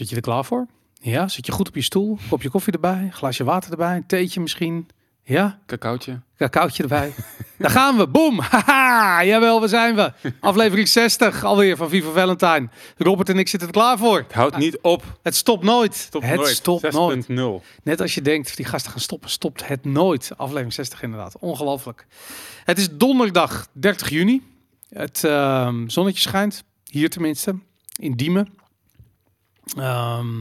Zit je er klaar voor? Ja, zit je goed op je stoel? Kopje koffie erbij, glaasje water erbij, een theetje misschien. Ja, Cacaotje. cacaotje erbij. Daar gaan we, boom! Haha, jawel, we zijn we. Aflevering 60 alweer van Viva Valentine. Robert en ik zitten er klaar voor. Het houdt niet op. Het stopt nooit. Het nooit. stopt nooit. 6.0. Net als je denkt, die gasten gaan stoppen, stopt het nooit. Aflevering 60 inderdaad. Ongelooflijk. Het is donderdag 30 juni. Het ehm, zonnetje schijnt. Hier tenminste. In Diemen. Ehm,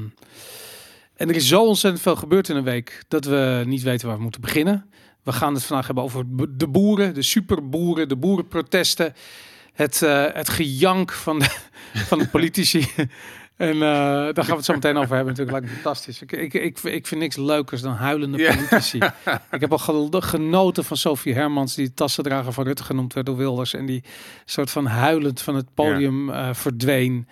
en er is zo ontzettend veel gebeurd in een week dat we niet weten waar we moeten beginnen. We gaan het vandaag hebben over de boeren, de superboeren, de boerenprotesten. Het, eh, het gejank van de, van de politici. En eh, daar gaan we het zo meteen over hebben. Natuurlijk lijkt me fantastisch. Ik, ik, ik, ik vind niks leukers dan huilende politici. Ik heb al ge- genoten van Sophie Hermans, die tassendrager van Rutte genoemd werd door Wilders. En die soort van huilend van het podium eh, verdween.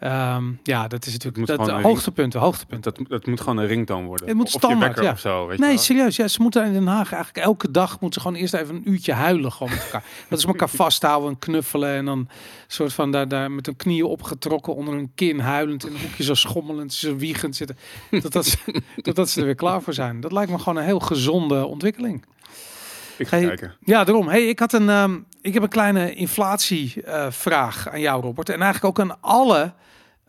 Ehm, ja, dat is natuurlijk dat, hoogtepunten, hoogtepunten. Dat, dat moet gewoon een ringtoon worden. Het moet Of je standaard, ja. Of zo, weet je Nee, serieus. Ja, ze moeten in Den Haag eigenlijk elke dag moeten ze gewoon eerst even een uurtje huilen gewoon met elkaar. Dat is elkaar vasthouden en knuffelen en dan soort van daar, daar met hun knieën opgetrokken onder hun kin huilend in een hoekje zo schommelend, zo wiegend zitten. Totdat ze, totdat ze er weer klaar voor zijn. Dat lijkt me gewoon een heel gezonde ontwikkeling. Ik ga Hey, kijken. Ja, daarom. Hey, ik, had een, ehm, ik heb een kleine inflatievraag aan jou, Robert. En eigenlijk ook aan alle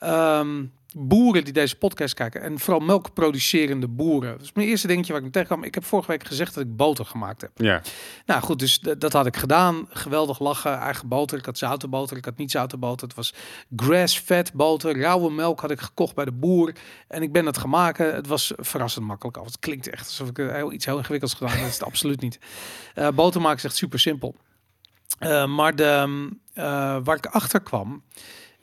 ehm, boeren die deze podcast kijken. En vooral melkproducerende boeren. Dat is mijn eerste dingetje waar ik me tegenkwam. Ik heb vorige week gezegd dat ik boter gemaakt heb. Ja. Nou goed, dus dat had ik gedaan. Geweldig lachen, eigen boter. Ik had zoute boter, ik had niet zoute boter. Het was grass-fed boter. Rauwe melk had ik gekocht bij de boer. En ik ben dat gaan maken. Het was verrassend makkelijk af. Het klinkt echt alsof ik eh, heel, iets heel ingewikkelds gedaan heb. Dat is het absoluut niet. Eh boter maken is echt super simpel. Eh, maar de, ehm, eh, waar ik achter kwam,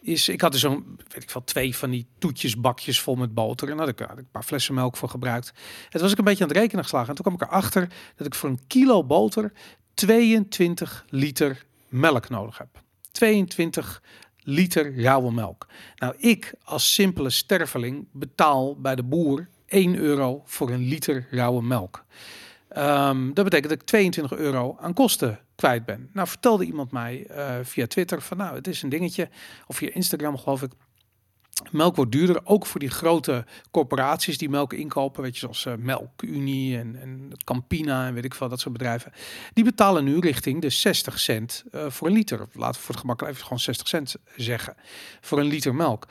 is ik had er zo'n, weet ik wel, twee van die toetjes, bakjes vol met boter. En daar had ik, had ik een paar flessen melk voor gebruikt. Het was ik een beetje aan het rekenen geslagen. En toen kwam ik erachter dat ik voor een kilo boter 22 liter melk nodig heb. 22 liter rauwe melk. Nou, ik als simpele sterveling betaal bij de boer 1 euro voor een liter rauwe melk. Ehm, dat betekent dat ik 22 euro aan kosten kwijt ben. Nou, vertelde iemand mij eh, via Twitter van nou, het is een dingetje. Of via Instagram geloof ik. Melk wordt duurder, ook voor die grote corporaties die melk inkopen, weet je, zoals eh, Melkunie en, en Campina en weet ik veel, dat soort bedrijven. Die betalen nu richting de 60 cent eh, voor een liter. Laten we voor het gemak even gewoon 60 cent zeggen voor een liter melk.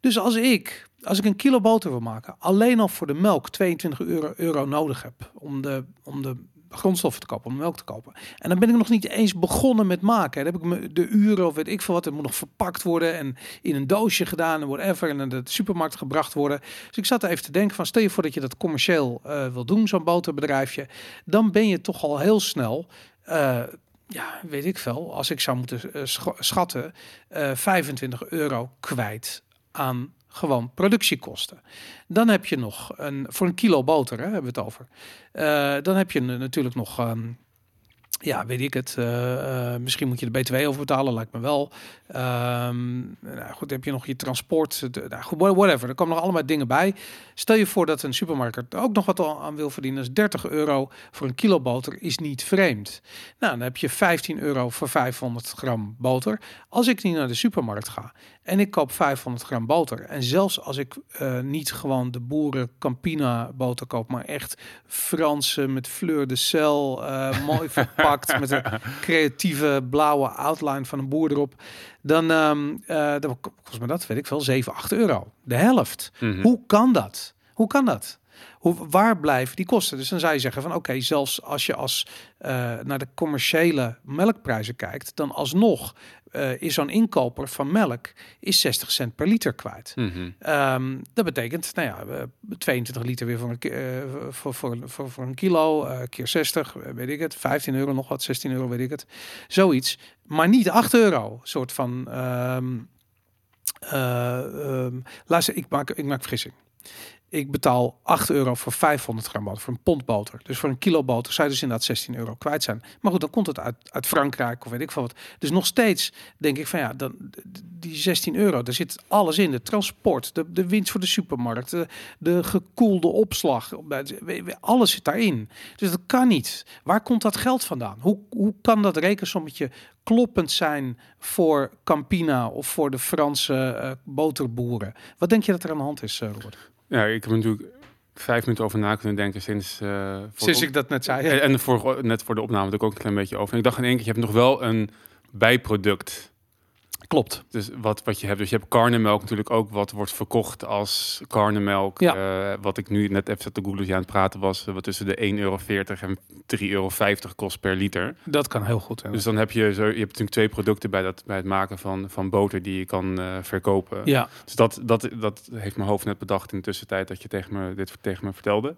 Dus als ik, als ik een kilo boter wil maken, alleen al voor de melk 22 euro, euro nodig heb om de, om de grondstoffen te kopen, om melk te kopen. En dan ben ik nog niet eens begonnen met maken. Dan heb ik de uren of weet ik veel wat, het moet nog verpakt worden en in een doosje gedaan en whatever en naar de supermarkt gebracht worden. Dus ik zat er even te denken van, stel je voor dat je dat commercieel eh, wil doen, zo'n boterbedrijfje, dan ben je toch al heel snel eh, ja, weet ik veel, als ik zou moeten eh, scha- schatten, eh 25 euro kwijt aan gewoon productiekosten. Dan heb je nog een voor een kilo boter, hè, hebben we het over. Eh, dan heb je natuurlijk nog. ehm, ja, weet ik het. eh, eh, misschien moet je de BTW over betalen, lijkt me wel. Ehm, nou goed, heb je nog je transport. Nou whatever. Er komen nog allemaal dingen bij. Stel je voor dat een supermarkt er ook nog wat aan wil verdienen. Dus 30 euro voor een kilo boter is niet vreemd. Nou, dan heb je 15 euro voor 500 gram boter. Als ik niet naar de supermarkt ga en ik koop 500 gram boter. En zelfs als ik eh, niet gewoon de boeren Campina boter koop, maar echt Franse met fleur de sel, eh, mooi verpakt met een creatieve blauwe outline van een boer erop. Dan, ehm eh dan kost me dat, weet ik veel, 7, 8 euro. De helft. Mhm. Hoe kan dat? Hoe kan dat? Hoe, waar blijven die kosten? Dus dan zou je zeggen van oké, zelfs als je als naar de commerciële melkprijzen kijkt, dan alsnog eh, is zo'n inkoper van melk is 60 cent per liter kwijt. Ehm, dat betekent, nou ja, eh, 22 liter weer voor een, eh, voor, voor, voor, voor een kilo, eh, keer 60, eh, weet ik het, 15 euro nog wat, 16 euro, weet ik het. Zoiets, maar niet 8 euro, soort van. eh, ehm, luister, ik maak, ik maak vergissing. Ik betaal 8 euro voor 500 gram boter, voor een pond boter. Dus voor een kilo boter zou je dus inderdaad 16 euro kwijt zijn. Maar goed, dan komt het uit, uit Frankrijk of weet ik veel wat. Dus nog steeds denk ik van ja, dan, die 16 euro, daar zit alles in. De transport, de, de winst voor de supermarkt, de, de gekoelde opslag. Alles zit daarin. Dus dat kan niet. Waar komt dat geld vandaan? Hoe, hoe kan dat rekensommetje kloppend zijn voor Campina of voor de Franse eh, boterboeren? Wat denk je dat er aan de hand is, Robert? Ja, ik heb natuurlijk vijf minuten over na kunnen denken sinds... eh, Sinds ik dat net zei. En, en voor, net voor de opname had ik ook een klein beetje over. En ik dacht in één keer, je hebt nog wel een bijproduct. Klopt. Dus wat, wat je hebt. Dus je hebt karnemelk natuurlijk ook, wat wordt verkocht als karnemelk. Ja. Eh, wat ik nu net even zat te googlen, aan het praten was, eh, wat tussen de 1,40 euro en 3,50 euro kost per liter. Dat kan heel goed. hè. Dus dan heb je, zo, je hebt natuurlijk twee producten bij, dat, bij het maken van, van boter die je kan eh, verkopen. ja, Dus dat, dat, dat heeft mijn hoofd net bedacht in de tussentijd dat je tegen me, dit tegen me vertelde.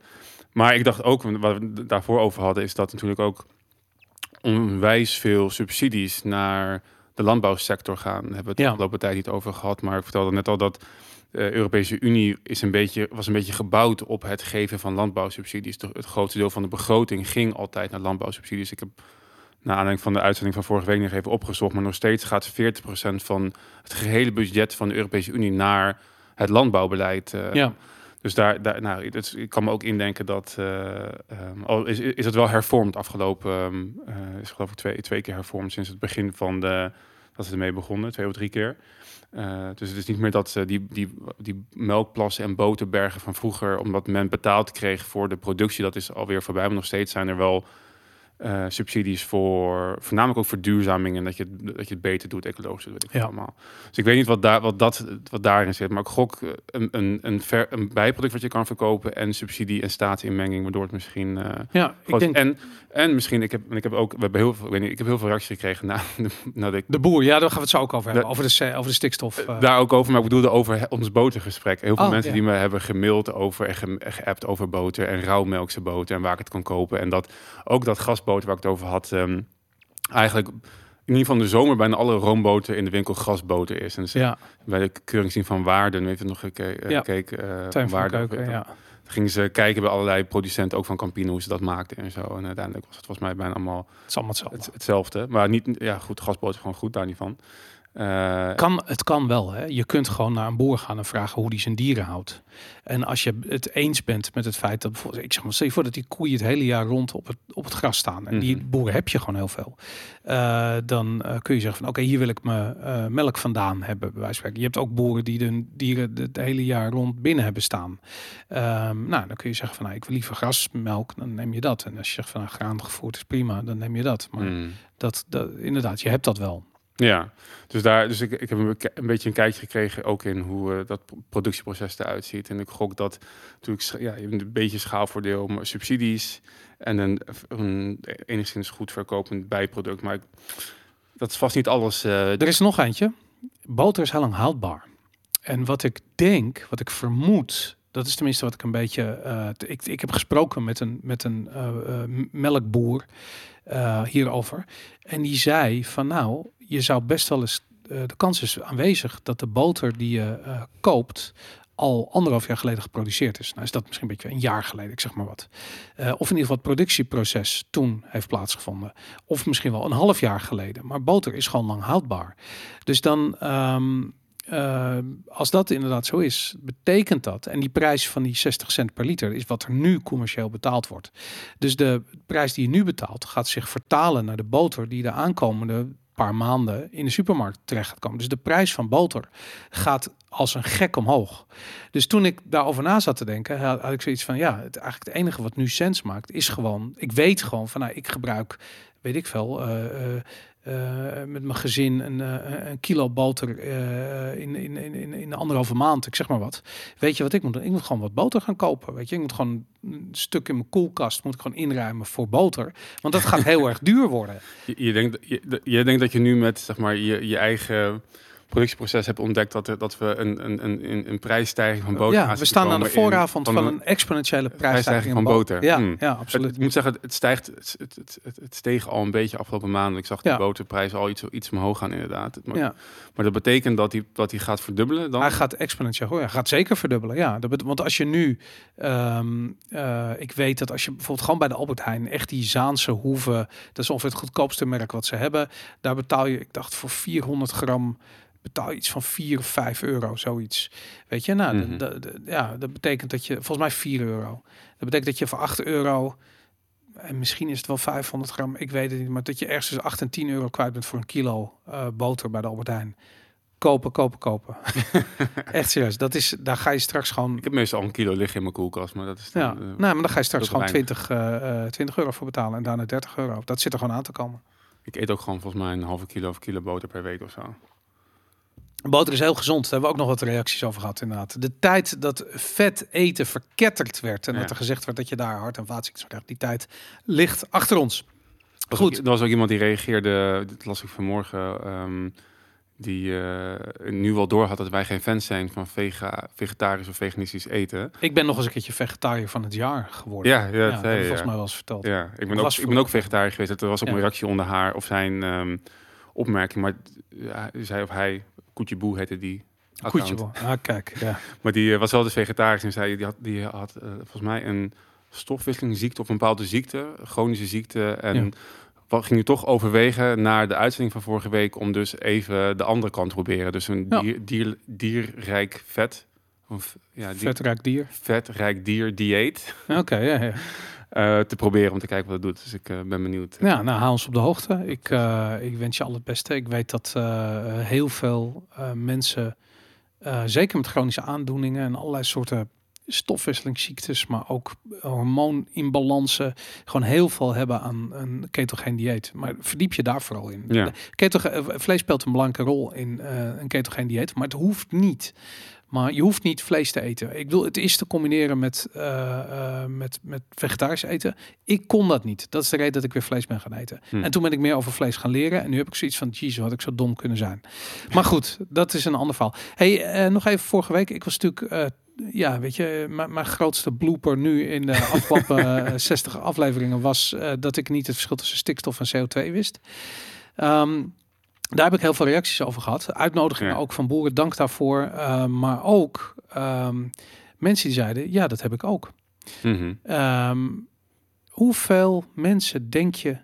Maar ik dacht ook, wat we daarvoor over hadden, is dat natuurlijk ook onwijs veel subsidies naar de landbouwsector gaan. Daar hebben we het Ja. de afgelopen tijd niet over gehad. Maar ik vertelde net al dat de Europese Unie is een beetje, was een beetje gebouwd op het geven van landbouwsubsidies. Het grootste deel van de begroting ging altijd naar landbouwsubsidies. Ik heb na aanleiding van de uitzending van vorige week nog even opgezocht, maar nog steeds gaat 40% van het gehele budget van de Europese Unie naar het landbouwbeleid. eh, ja. Dus daar, daar nou, ik kan me ook indenken dat, eh, ehm, al is, is het wel hervormd afgelopen, eh, is geloof ik twee, twee keer hervormd sinds het begin van de, dat ze ermee begonnen, twee of drie keer. Eh, dus het is niet meer dat die, die, die melkplassen en boterbergen van vroeger, omdat men betaald kreeg voor de productie, dat is alweer voorbij. Maar nog steeds zijn er wel eh, subsidies voor, voornamelijk ook verduurzaming en dat je, het- dat je het beter doet, ecologisch, dat weet ik Ja. allemaal. Dus ik weet niet wat, daar, wat, dat, wat daarin zit, maar ik gok eh, een, een, een, ver, een bijproduct wat je kan verkopen en subsidie en staatsinmenging, waardoor het misschien eh, ja ik denk en, en misschien, ik heb, ik heb ook, we hebben heel veel, ik weet niet, ik heb heel veel reacties gekregen na, nadat ik de boer. Ja, daar gaan we het zo ook over hebben. De- over, de, over de stikstof. daar ook over, maar ik bedoelde over ons botergesprek. Heel veel Oh, mensen die me hebben gemaild over en ge- en geappt over boter en rauwmelkse boter en waar ik het kan kopen. En dat ook dat waar ik het over had, ehm, eigenlijk in ieder geval in de zomer bijna alle roomboter in de winkel grasboter is. En dus ja, bij de keuring van Waarden, even nog geke- eh, Ja. gekeken. eh, de Waarden, keuken. dan Ja. gingen ze kijken bij allerlei producenten, ook van Campino, hoe ze dat maakten en zo. En uiteindelijk was het volgens mij bijna allemaal Het allemaal hetzelfde. het, hetzelfde. Maar niet, ja goed, gasboter gewoon goed, daar niet van. Eh, Kan, het kan wel. Hè? Je kunt gewoon naar een boer gaan en vragen hoe die zijn dieren houdt. En als je het eens bent met het feit dat bijvoorbeeld, ik zeg maar, stel je voor dat die koeien het hele jaar rond op het, op het gras staan. En die Mhm. boeren heb je gewoon heel veel. Eh, dan eh, kun je zeggen van oké, hier wil ik mijn melk vandaan hebben. Bij wijze van spreken. Je hebt ook boeren die hun dieren het hele jaar rond binnen hebben staan. Ehm, nou, dan kun je zeggen van nou, ik wil liever grasmelk, dan neem je dat. En als je zegt van nou, graan gevoerd is prima, dan neem je dat. Maar mm. dat, dat, inderdaad, je hebt dat wel. Ja, dus, daar, dus ik, ik heb een, een beetje een kijkje gekregen ook in hoe eh, dat pro- productieproces eruit ziet. En ik gok dat natuurlijk ja, een beetje schaalvoordeel, maar subsidies en een, enigszins goed verkopend bijproduct. Maar ik- dat is vast niet alles. eh, Er is nog eentje. Boter is heel lang houdbaar. En wat ik denk, wat ik vermoed, dat is tenminste wat ik een beetje. eh, ik, ik heb gesproken met een, met een melkboer hierover. En die zei van nou, je zou best wel eens. eh, de kans is aanwezig dat de boter die je eh, koopt al anderhalf jaar geleden geproduceerd is. Nou is dat misschien een beetje een jaar geleden, ik zeg maar wat. Eh, of in ieder geval het productieproces toen heeft plaatsgevonden. Of misschien wel een half jaar geleden. Maar boter is gewoon lang houdbaar. Dus dan, ehm, eh, als dat inderdaad zo is, betekent dat. En die prijs van die 60 cent per liter is wat er nu commercieel betaald wordt. Dus de prijs die je nu betaalt gaat zich vertalen naar de boter die de aankomende paar maanden in de supermarkt terecht gaat komen. Dus de prijs van boter gaat als een gek omhoog. Dus toen ik daarover na zat te denken, had ik zoiets van ja, het eigenlijk het enige wat nu sens maakt is gewoon, ik weet gewoon van nou, ik gebruik, weet ik veel, eh, eh, eh, met mijn gezin een, een kilo boter in, in, in, in, in anderhalve maand, ik zeg maar wat. Weet je wat ik moet doen? Ik moet gewoon wat boter gaan kopen. Weet je, ik moet gewoon een stuk in mijn koelkast moet ik gewoon inruimen voor boter, want dat gaat heel erg duur worden. je, je, denkt, je, je denkt dat je nu met zeg maar, je, je eigen productieproces heb ontdekt dat, er, dat we een, een, een, een prijsstijging van boter Ja, we staan aan de vooravond van een exponentiële prijsstijging van boter. Ja, Hmm. ja, Het, absoluut. ik moet zeggen, het stijgt, het, het, het, het, steeg al een beetje afgelopen maanden. Ik zag de Ja. boterprijs al iets, iets omhoog gaan inderdaad. Maar, Ja. maar dat betekent dat hij dat gaat verdubbelen dan? Hij gaat exponentieel. Hij gaat zeker verdubbelen. Ja, dat want als je nu, ehm, eh, ik weet dat als je bijvoorbeeld gewoon bij de Albert Heijn echt die Zaanse hoeven, dat is ongeveer het goedkoopste merk wat ze hebben, daar betaal je, ik dacht voor 400 gram betaal iets van 4 of 5 euro, zoiets. Weet je, nou, Mhm. de- de- de- ja, dat betekent dat je, volgens mij 4 euro. Dat betekent dat je voor 8 euro, en misschien is het wel 500 gram, ik weet het niet, maar dat je ergens tussen 8 en 10 euro kwijt bent voor een kilo eh, boter bij de Albert Heijn. Kopen, kopen, kopen. Echt serieus. Dat is, daar ga je straks gewoon. Ik heb meestal al een kilo liggen in mijn koelkast, maar dat is dan, Ja, eh, nou, maar dan ga je straks gewoon 20, eh, eh, 20 euro voor betalen en daarna 30 euro. Dat zit er gewoon aan te komen. Ik eet ook gewoon volgens mij een halve kilo of kilo boter per week of zo. Boter is heel gezond. Daar hebben we ook nog wat reacties over gehad inderdaad. De tijd dat vet eten verketterd werd en Ja. dat er gezegd werd dat je daar hart- en vaatziektes krijgt, die tijd ligt achter ons. Was Goed. Ook, er was ook iemand die reageerde, dit las ik vanmorgen, ehm, die eh, nu wel door had dat wij geen fans zijn van vega, vegetarisch of veganistisch eten. Ik ben nog eens een keertje vegetariër van het jaar geworden. Ja, ja, ja, dat dat heb ik volgens mij wel eens verteld. Ja, ik ben, ook, ik ben ook vegetariër geweest. Er was ook een reactie onder haar of zijn ehm, opmerking. Maar ja, zij of hij, Koetje Boe heette die. account. Koetje, ah, kijk, ja. Maar die eh, was wel dus vegetarisch en zei die had, die had eh, volgens mij een stofwisselingsziekte of een bepaalde ziekte, chronische ziekte. En Ja. wat ging nu toch overwegen naar de uitzending van vorige week om dus even de andere kant te proberen. Dus een Ja. dier, dier, dierrijk vet. Of, ja, dier, Vetrijk dier. vetrijk dier dieet. Oké, ja, ja. eh, te proberen om te kijken wat het doet. Dus ik eh, ben benieuwd. Ja, nou, hou ons op de hoogte. Ik, eh, ik wens je al het beste. Ik weet dat heel veel mensen, zeker met chronische aandoeningen en allerlei soorten stofwisselingsziektes, maar ook hormooninbalansen, gewoon heel veel hebben aan een ketogeen dieet. Maar verdiep je daar vooral in. Ja. Vlees speelt een belangrijke rol in een ketogeen dieet, maar het hoeft niet. Maar je hoeft niet vlees te eten. Ik wil het is te combineren met, eh, eh, met, met vegetarisch eten. Ik kon dat niet. Dat is de reden dat ik weer vlees ben gaan eten. Hm. En toen ben ik meer over vlees gaan leren. En nu heb ik zoiets van, jezus, had ik zo dom kunnen zijn. Maar goed, dat is een ander verhaal. Hey, eh, nog even vorige week. Ik was natuurlijk, ja, weet je, mijn, mijn grootste blooper nu in de afgelopen eh, 60 afleveringen was dat ik niet het verschil tussen stikstof en CO2 wist. Ehm, daar heb ik heel veel reacties over gehad. Uitnodigingen Ja. ook van boeren, dank daarvoor. Eh, maar ook ehm, mensen die zeiden, ja, dat heb ik ook. Mhm. Ehm, hoeveel mensen denk je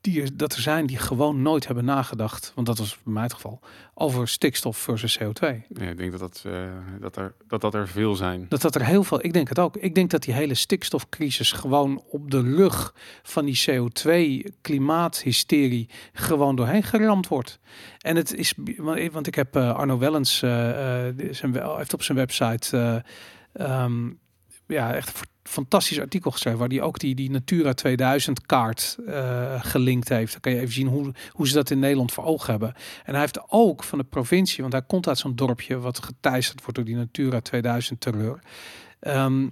die er, dat er zijn die gewoon nooit hebben nagedacht, want dat was bij mij het geval, over stikstof versus CO2? Ja, ik denk dat dat, eh, dat, er, dat dat er veel zijn. Dat dat er heel veel, ik denk het ook. Ik denk dat die hele stikstofcrisis gewoon op de rug van die CO2-klimaathysterie gewoon doorheen geramd wordt. En het is, want- ik heb eh, Arno Wellens, die zijn, wel- heeft op zijn website ehm, ja, echt fantastisch artikel geschreven waar hij ook die, die Natura 2000 kaart eh, gelinkt heeft. Dan kan je even zien hoe, hoe ze dat in Nederland voor ogen hebben. En hij heeft ook van de provincie, want hij komt uit zo'n dorpje wat geteisterd wordt door die Natura 2000 terreur. Ehm,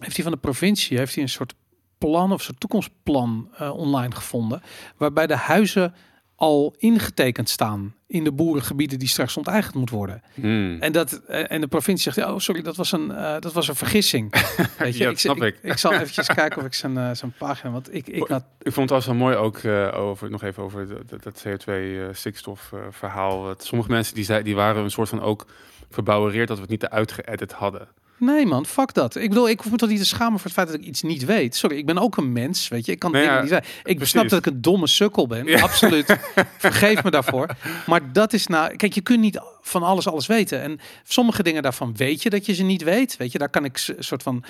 heeft hij van de provincie heeft hij een soort plan of soort toekomstplan eh, online gevonden, waarbij de huizen al ingetekend staan in de boerengebieden die straks onteigend moet worden. Hmm. En, dat, eh, en de provincie zegt, oh sorry, dat was een, eh, dat was een vergissing. Weet je, Ja, dat snap ik. ik. zal eventjes kijken of ik zijn, eh, zijn pagina, want ik, ik had... Ik vond het wel mooi ook over, nog even over dat, dat- dat CO2-stikstof eh, verhaal. Dat sommige mensen die, zei, die waren een soort van ook verbouwereerd dat we het niet eruit geëdit hadden. Nee man, fuck dat. Ik bedoel, ik hoef me toch niet te schamen voor het feit dat ik iets niet weet. Sorry, ik ben ook een mens, weet je. Ik kan Nee, dingen ja, niet weten. Ik precies. snap dat ik een domme sukkel ben, Ja. absoluut. Vergeef me daarvoor. Maar dat is nou... Kijk, je kunt niet van alles alles weten. En sommige dingen daarvan weet je dat je ze niet weet. Weet je, daar kan ik soort van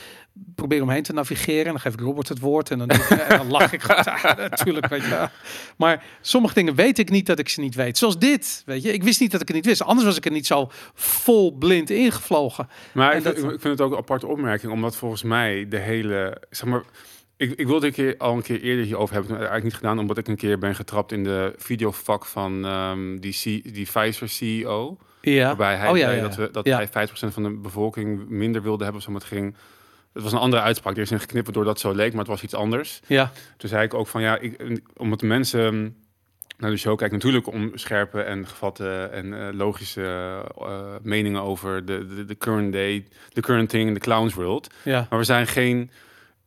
proberen omheen te navigeren. En dan geef ik Robert het woord en dan, doe ik- en dan lach ik. Ja, natuurlijk, weet je. Maar sommige dingen weet ik niet dat ik ze niet weet. Zoals dit, weet je. Ik wist niet dat ik het niet wist. Anders was ik er niet zo vol blind ingevlogen. Maar En ik, dat- ik, ik vind het ook een aparte opmerking, omdat volgens mij de hele, zeg maar, ik, ik wilde een keer al een keer eerder hierover hebben, ik het eigenlijk niet gedaan, omdat ik een keer ben getrapt in de videovak van ehm, die, C- die Pfizer CEO, Ja. waarbij hij Oh, ja, zei ja, dat, we, dat hij 50% van de bevolking minder wilde hebben, of zo het ging. Het was een andere uitspraak. Er is een door dat zo leek, maar het was iets anders. Ja. Toen zei ik ook van ja, ik, omdat de mensen. naar de show kijk, natuurlijk om scherpe en gevatte en eh, logische eh, meningen over de, de, de current day, de current thing, de clowns world. Ja. Maar we zijn geen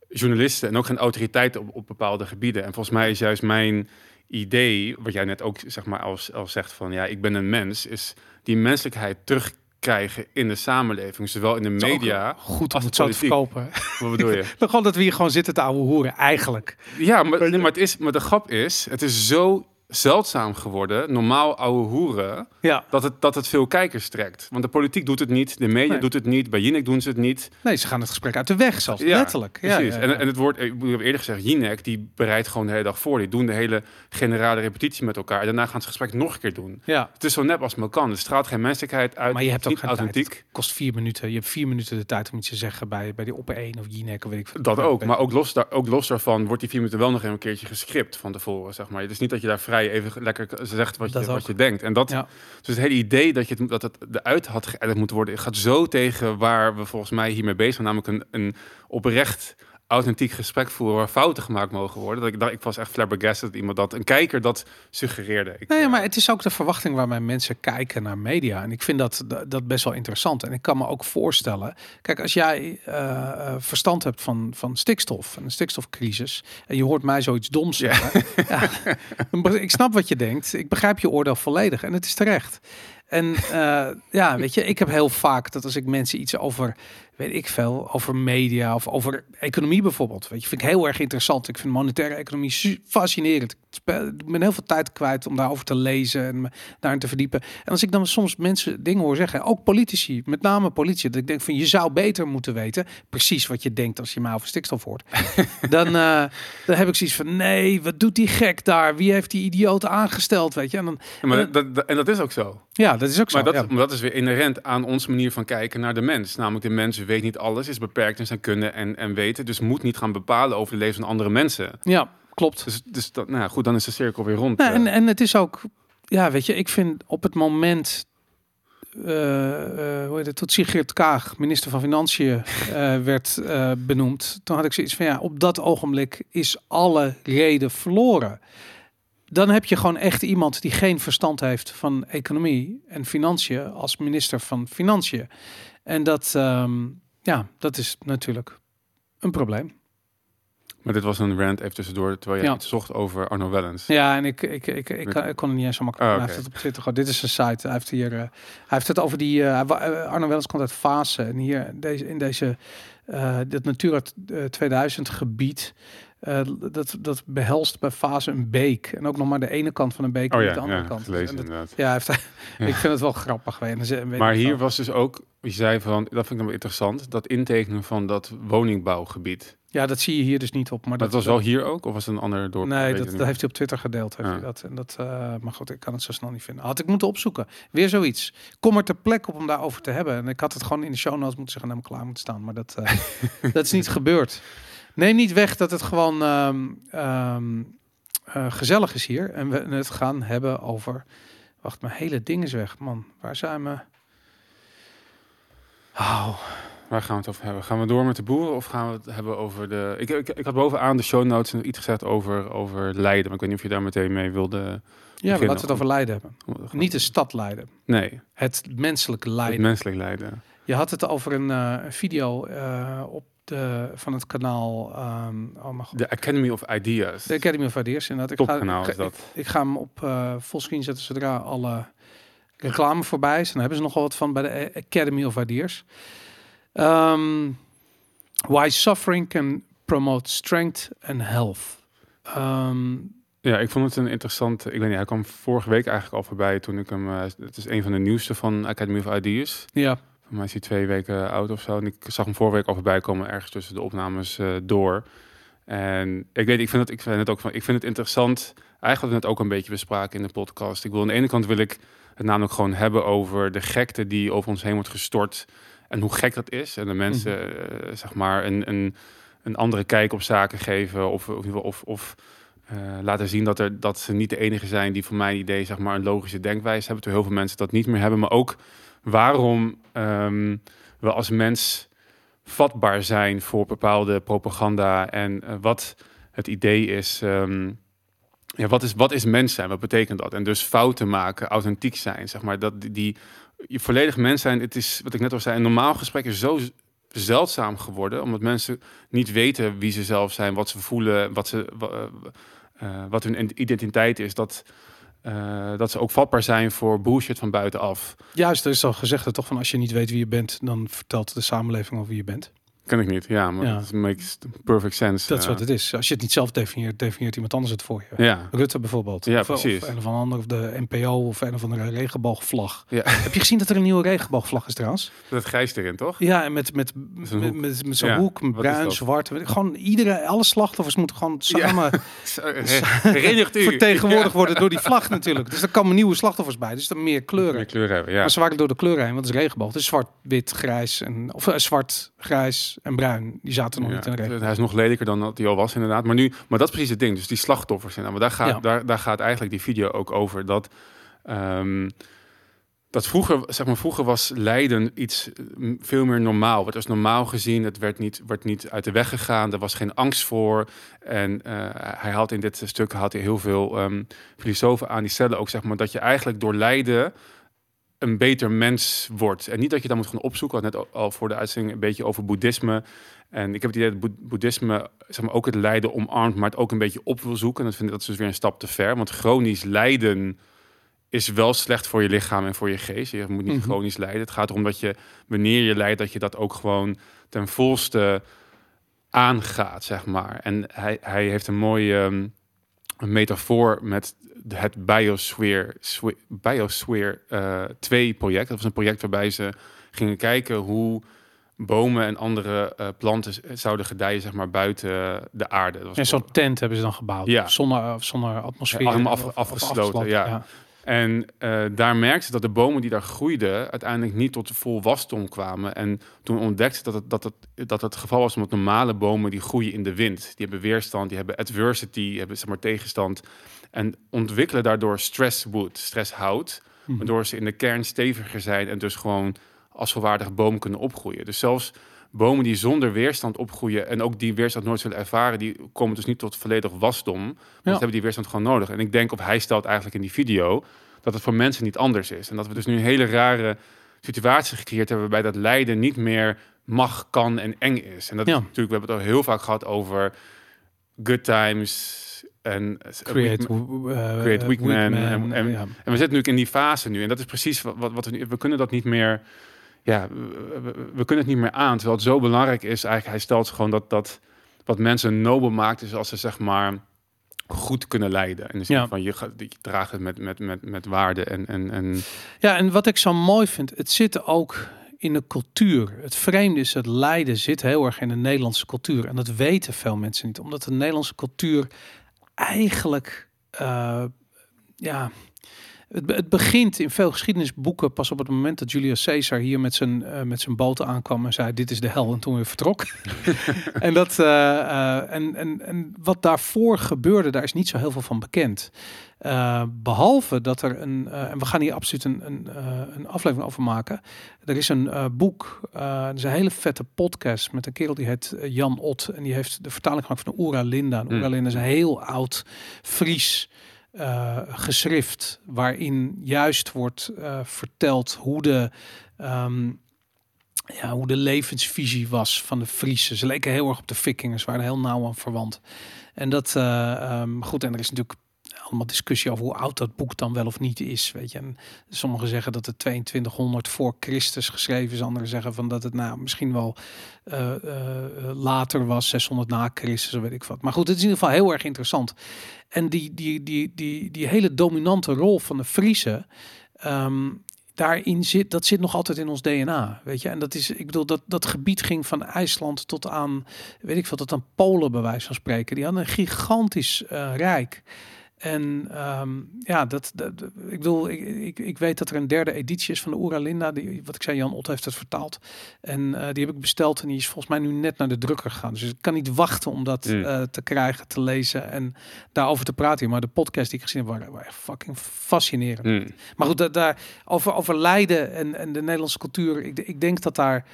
journalisten en ook geen autoriteiten op, op bepaalde gebieden. En volgens mij is juist mijn idee, wat jij net ook zeg maar als, als zegt van ja, ik ben een mens, is die menselijkheid terugkrijgen in de samenleving, zowel in de media. Goed als het zo te verkopen. Wat bedoel je? Dan gewoon dat we hier gewoon zitten te ouwe hoeren, eigenlijk. Ja, maar, maar, het is, maar de grap is, het is zo zeldzaam geworden, normaal ouwe hoeren, Ja. dat het, dat het veel kijkers trekt. Want de politiek doet het niet, de media Nee. doet het niet, bij Jinek doen ze het niet. Nee, ze gaan het gesprek uit de weg zelfs, Ja, letterlijk. Ja, Precies. En, en het wordt, ik heb eerder gezegd, Jinek, die bereidt gewoon de hele dag voor. Die doen de hele generale repetitie met elkaar. En daarna gaan ze het gesprek nog een keer doen. ja. Het is zo nep als het maar kan. Het straalt geen menselijkheid uit. Maar je hebt ook geen authentiek. tijd. Het kost vier minuten. Je hebt vier minuten de tijd om iets te zeggen bij, bij die op één of Jinek of weet ik veel. Dat ook. Maar ook los, daar, ook los daarvan wordt die vier minuten wel nog een keertje gescript van tevoren, zeg maar. Het is niet dat je daar vrij even lekker zegt wat, Dat je, wat ook. je denkt. En dat, Ja. dus het hele idee dat, je het, dat het eruit had geëdit moeten worden, gaat zo tegen waar we volgens mij hiermee bezig zijn. Namelijk een, een oprecht authentiek gesprek voeren waar fouten gemaakt mogen worden. Dat ik, ik was echt flabbergasted dat iemand dat, een kijker dat suggereerde. Ik, Nee, eh, maar het is ook de verwachting waarmee mensen kijken naar media. En ik vind dat, dat best wel interessant. En ik kan me ook voorstellen... Kijk, als jij eh, eh, verstand hebt van, van stikstof en een stikstofcrisis... en je hoort mij zoiets doms zeggen... Ja. ik snap wat je denkt. Ik begrijp je oordeel volledig. En het is terecht. En ja, weet je, ik heb heel vaak dat als ik mensen iets over, weet ik veel, over media of over economie bijvoorbeeld, weet je, vind ik heel erg interessant. Ik vind monetaire economie fascinerend. Ik ben heel veel tijd kwijt om daarover te lezen en me daarin te verdiepen. En als ik dan soms mensen dingen hoor zeggen, ook politici, met name politici, dat ik denk van je zou beter moeten weten, precies wat je denkt als je mij over stikstof hoort. dan, eh, dan heb ik zoiets van, nee, wat doet die gek daar? Wie heeft die idioot aangesteld, weet je? En dan, Ja, maar dat, dat- en dat is ook zo. ja, dat is ook zo. Maar dat, ja. maar dat is weer inherent aan onze manier van kijken naar de mens. Namelijk de mens weet niet alles, is beperkt in zijn kunnen en, en weten. Dus moet niet gaan bepalen over de leven van andere mensen. Ja, klopt. Dus, dus dat, nou goed, dan is de cirkel weer rond. Nou, eh. en, en het is ook, ja, weet je, ik vind op het moment, eh, hoe heet het, tot Sigrid Kaag, minister van Financiën, werd benoemd. Toen had ik zoiets van, ja, op dat ogenblik is alle reden verloren. Dan heb je gewoon echt iemand die geen verstand heeft van economie en financiën als minister van Financiën. En dat, ehm, ja, dat is natuurlijk een probleem. Maar dit was een rant even tussendoor, terwijl je Ja. iets zocht over Arno Wellens. Ja, en ik, ik, ik, ik, kon het niet eens zo makkelijk. Ah, Hij oké. heeft het op Twitter. Dit is een site. Hij heeft hier. eh, hij heeft het over die. hij eh, Arno Wellens komt uit Fase. En hier deze, in deze. eh dit Natura eh, 2000 gebied. Eh, dat, dat behelst bij Fase een beek. En ook nog maar de ene kant van een beek. Oh en ja, de andere ja kant. gelezen dat- ja, heeft, ik vind het wel grappig. Weet, Maar hier was dus ook, je zei van, dat vind ik wel interessant, dat intekenen van dat woningbouwgebied. Ja, dat zie je hier dus niet op. Maar Maar dat was wel hier ook, of was het een ander dorp? Nee, dat, heeft hij op Twitter gedeeld. Heeft Ja. hij dat. En dat uh, maar goed, ik kan het zo snel niet vinden. Had ik moeten opzoeken. Weer zoiets. Kom er ter plekke op om daarover te hebben. En ik had het gewoon in de show notes moeten zeggen en hem klaar moeten staan. Maar dat, uh, dat is niet gebeurd. Neem niet weg dat het gewoon um, um, uh, gezellig is hier. En we het gaan hebben over... Wacht, mijn hele ding is weg. Man, waar zijn we? Oh. Waar gaan we het over hebben? Gaan we door met de boeren of gaan we het hebben over de... Ik, ik, ik had bovenaan de show notes iets gezegd over, over Leiden. Maar ik weet niet of je daar meteen mee wilde Ja, we laten het over Leiden hebben. Niet de stad Leiden. Nee. Het menselijke Leiden. Het menselijk Leiden. Je had het over een uh, video uh, op de, van het kanaal... Um, oh mijn God. The Academy of Ideas. De Academy of Ideas, inderdaad. Ik ga, ik, is dat. Ik, ik, ga hem op uh, fullscreen zetten zodra alle reclame voorbij is. Dan hebben ze nogal wat van bij de Academy of Ideas. Um, why suffering can promote strength and health. Um, ja, ik vond het een interessant. Ik weet niet, hij kwam vorige week eigenlijk al voorbij toen ik hem. Uh, het is een van de nieuwste van Academy of Ideas. Ja. Voor mij is hij twee weken oud of zo. En ik zag hem vorige week al voorbij komen, ergens tussen de opnames uh, door. En ik weet, ik vind het, ik vind het ook van, ik vind het interessant. Eigenlijk net ook een beetje bespraken in de podcast. Ik wil aan de ene kant wil ik het namelijk gewoon hebben over de gekte die over ons heen wordt gestort en hoe gek dat is. En de mensen, mm -hmm. uh, zeg maar, een, een, een andere kijk op zaken geven. Of, of, of, of uh, laten zien dat, er, dat ze niet de enige zijn die voor mijn idee, zeg maar, een logische denkwijze hebben. Terwijl heel veel mensen dat niet meer hebben. Maar ook waarom um, we als mens vatbaar zijn voor bepaalde propaganda. En uh, wat het idee is. Um, ja, wat, is, wat is mens zijn? Wat betekent dat? En dus fouten maken, authentiek zijn, zeg maar. Dat die, je volledig mens zijn, het is wat ik net al zei, een normaal gesprek is zo zeldzaam geworden, omdat mensen niet weten wie ze zelf zijn, wat ze voelen, wat, ze, uh, wat hun identiteit is. Dat, uh, dat ze ook vatbaar zijn voor bullshit van buitenaf. Juist, er is al gezegd toch van als je niet weet wie je bent, dan vertelt de samenleving over wie je bent. Ken ik niet, ja, maar het makes perfect sense. Dat is wat het is. Als je het niet zelf definieert, definieert iemand anders het voor je. Ja. Rutte bijvoorbeeld. Ja, of, precies. Of een of ander, of de NPO, of een of andere regenboogvlag. Ja. Heb je gezien dat er een nieuwe regenboogvlag is trouwens? Dat grijs erin, toch? Ja, en met, met, met, met, met zo'n hoek, bruin, zwart. Gewoon iedereen, alle slachtoffers moeten gewoon samen vertegenwoordigd worden door die vlag natuurlijk. Dus er komen nieuwe slachtoffers bij. Dus er meer kleuren. Meer kleuren hebben, ja. Maar ze waren door de kleuren heen, want het is regenboog. Het is zwart, wit, grijs en of uh, zwart, grijs en bruin. Die zaten nog niet in de Hij is nog lelijker dan dat hij al was inderdaad. Maar nu, maar dat is precies het ding. Dus die slachtoffers. Maar daar gaat, daar, daar gaat eigenlijk die video ook over. Dat, um, dat vroeger, zeg maar, vroeger was lijden iets veel meer normaal. Het was normaal gezien. Het werd niet, werd niet uit de weg gegaan. Er was geen angst voor. En uh, hij had in dit stuk had hij heel veel um, filosofen aan die stellen ook zeg maar dat je eigenlijk door lijden een beter mens wordt. En niet dat je dan moet gaan opzoeken. had net al voor de uitzending een beetje over boeddhisme. En ik heb het idee dat boeddhisme zeg maar, ook het lijden omarmt, maar het ook een beetje op wil zoeken. En dat vind ik dat is dus weer een stap te ver. Want chronisch lijden is wel slecht voor je lichaam en voor je geest. Je moet niet mm -hmm. chronisch lijden. Het gaat erom dat je, wanneer je lijdt, dat je dat ook gewoon ten volste aangaat, zeg maar. En hij, hij heeft een mooie um, een metafoor met het Biosphere, Biosphere uh, 2 project. Dat was een project waarbij ze gingen kijken hoe bomen en andere uh, planten zouden gedijen, zeg maar, buiten de aarde. Dat was en zo'n tent hebben ze dan gebouwd, ja. zonder, zonder atmosfeer. Ja, allemaal af, af, afgesloten, ja. ja. En uh, daar merkte ze dat de bomen die daar groeiden uiteindelijk niet tot vol wasdom kwamen. En toen ontdekte dat het, dat, het, dat het geval was omdat normale bomen die groeien in de wind. Die hebben weerstand, die hebben adversity, die hebben zeg maar, tegenstand. En ontwikkelen daardoor stresswood, stresshout. Mm. Waardoor ze in de kern steviger zijn en dus gewoon als volwaardige boom kunnen opgroeien. Dus zelfs bomen die zonder weerstand opgroeien en ook die weerstand nooit zullen ervaren, die komen dus niet tot volledig wasdom. Want ja. hebben die weerstand gewoon nodig. En ik denk, of hij stelt eigenlijk in die video, dat het voor mensen niet anders is. En dat we dus nu een hele rare situatie gecreëerd hebben waarbij dat lijden niet meer mag, kan en eng is. En dat ja. is natuurlijk, we hebben het al heel vaak gehad over good times, en create, uh, create weak man. En, en, en, ja. en, we zitten nu in die fase nu. En dat is precies wat, wat, wat we, we kunnen dat niet meer ja, we, we, we, kunnen het niet meer aan. Terwijl het zo belangrijk is, eigenlijk, hij stelt gewoon dat, dat wat mensen nobel maakt, is als ze zeg maar goed kunnen leiden. En dus ja. van je, je draagt het met, met, met, met waarde en, en, en. Ja, en wat ik zo mooi vind, het zit ook in de cultuur. Het vreemde is, het lijden zit heel erg in de Nederlandse cultuur. En dat weten veel mensen niet, omdat de Nederlandse cultuur eigenlijk, uh, ja, het, het, begint in veel geschiedenisboeken pas op het moment dat Julius Caesar hier met zijn, uh, met zijn boot aankwam en zei: Dit is de hel. En toen weer vertrok. en, dat, uh, uh, en, en, en wat daarvoor gebeurde, daar is niet zo heel veel van bekend. behalve dat er een, en we gaan hier absoluut een, een, een aflevering over maken. Er is een boek, er is een hele vette podcast met een kerel die heet Jan Ot. En die heeft de vertaling gemaakt van Oera Linda. En Oera Linda is een heel oud Fries uh, geschrift waarin juist wordt uh, verteld hoe de, um, ja, hoe de levensvisie was van de Friese. Ze leken heel erg op de Vikingen, ze waren heel nauw aan verwant. En dat, uh, um, goed, en er is natuurlijk allemaal discussie over hoe oud dat boek dan wel of niet is. Weet je, en sommigen zeggen dat het 2200 voor Christus geschreven is, anderen zeggen van dat het nou misschien wel uh, uh, later was, 600 na Christus, weet ik wat. Maar goed, het is in ieder geval heel erg interessant. En die, die, die, die, die hele dominante rol van de Friese. Um, daarin zit, dat zit nog altijd in ons DNA, weet je. En dat is, ik bedoel, dat, dat gebied ging van IJsland tot aan, weet ik veel, tot aan Polen bij wijze van spreken. Die hadden een gigantisch rijk. En um, ja, dat, dat, ik bedoel, ik, ik, ik, weet dat er een derde editie is van de Oera Linda. Die, wat ik zei, Jan Ott heeft het vertaald. En uh, die heb ik besteld en die is volgens mij nu net naar de drukker gegaan. Dus ik kan niet wachten om dat mm. uh, te krijgen, te lezen en daarover te praten. Maar de podcast die ik gezien heb, waren, waren fucking fascinerend. Mm. Maar goed, daar, over, over lijden en, en de Nederlandse cultuur. Ik, ik denk dat daar,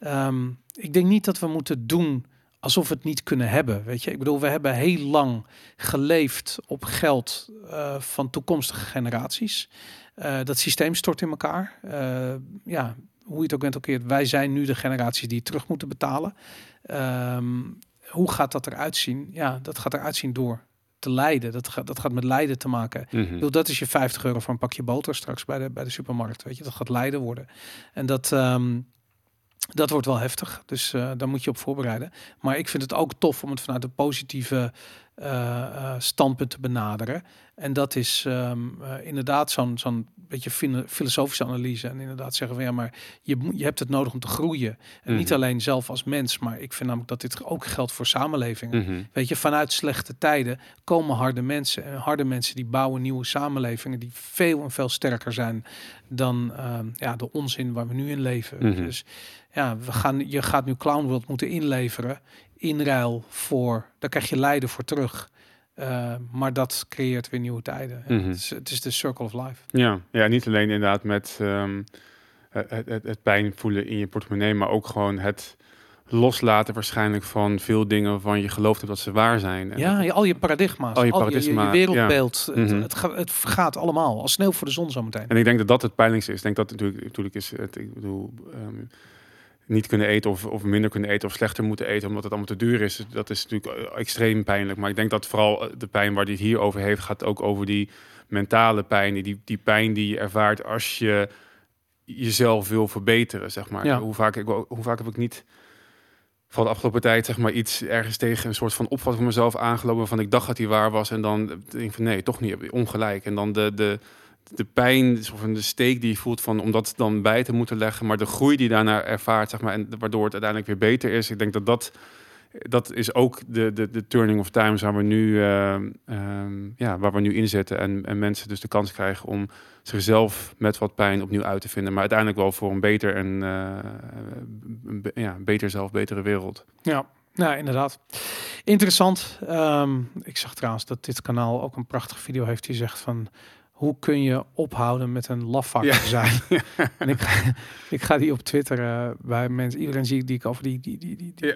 um, ik denk niet dat we moeten doen alsof we het niet kunnen hebben. Weet je, ik bedoel, we hebben heel lang geleefd op geld eh, van toekomstige generaties. Eh, dat systeem stort in elkaar. Eh, ja, hoe je het ook bent ook wij zijn nu de generaties die terug moeten betalen. Ehm, hoe gaat dat eruit zien? Ja, dat gaat eruit zien door te lijden. Dat gaat, dat gaat met lijden te maken. Bedoel, dat is je 50 euro voor een pakje boter straks bij de, bij de supermarkt. Weet je, dat gaat lijden worden. En dat, ehm, dat wordt wel heftig. Dus uh, daar moet je op voorbereiden. Maar ik vind het ook tof om het vanuit een positieve uh, uh, standpunt te benaderen. En dat is um, inderdaad zo'n zo'n beetje filosofische analyse. En inderdaad zeggen van ja, maar je, je hebt het nodig om te groeien. En niet Mhm. alleen zelf als mens, maar ik vind namelijk dat dit ook geldt voor samenlevingen. Mhm. Weet je, vanuit slechte tijden komen harde mensen. En harde mensen die bouwen nieuwe samenlevingen die veel en veel sterker zijn dan ehm, ja, de onzin waar we nu in leven. Mhm. Dus ja, we gaan, je gaat nu Clown World moeten inleveren in ruil voor, daar krijg je lijden voor terug. Eh, maar dat creëert weer nieuwe tijden. En Mhm. het, is, het is de circle of life. Ja, ja, niet alleen inderdaad met ehm, het, het, het pijn voelen in je portemonnee, maar ook gewoon het loslaten waarschijnlijk van veel dingen waarvan je gelooft hebt dat ze waar zijn. En Ja, al je paradigma's, Al je al je, paradigma, je, wereldbeeld. Het, Mhm. het, gaat, het allemaal. Als sneeuw voor de zon zometeen. En ik denk dat dat het pijnlijkste is. Ik denk dat natuurlijk, natuurlijk is het, ik bedoel, ehm, niet kunnen eten of, of minder kunnen eten of slechter moeten eten omdat het allemaal te duur is. Dat is natuurlijk eh, extreem pijnlijk. Maar ik denk dat vooral eh, de pijn waar hij het hier over heeft, gaat ook over die mentale pijn. Die, die pijn die je ervaart als je jezelf wil verbeteren, zeg maar. Ja. Hoe, vaak ik, hoe vaak heb ik niet van de afgelopen tijd, zeg maar, iets ergens tegen een soort van opvatting van mezelf aangelopen waarvan ik dacht dat die waar was. En dan denk ik van nee, toch niet, ongelijk. En dan de, de, de pijn, of de steek die je voelt van om dat dan bij te moeten leggen, maar de groei die daarna ervaart, zeg maar, en waardoor het uiteindelijk weer beter is. Ik denk dat dat, dat is ook de, de, de turning of times waar we nu, ehm, ehm, ja, waar we nu in zitten. En, en mensen dus de kans krijgen om zichzelf met wat pijn opnieuw uit te vinden, maar uiteindelijk wel voor een beter en eh, ja, beter zelf, betere wereld. Ja, nou inderdaad. Interessant. Ehm, ik zag trouwens dat dit kanaal ook een prachtige video heeft die zegt van hoe kun je ophouden met een lafvak Ja. zijn. en ik ga, ik ga die op Twitter eh, bij mensen, iedereen zie ik die ik over die, die, die, die, die-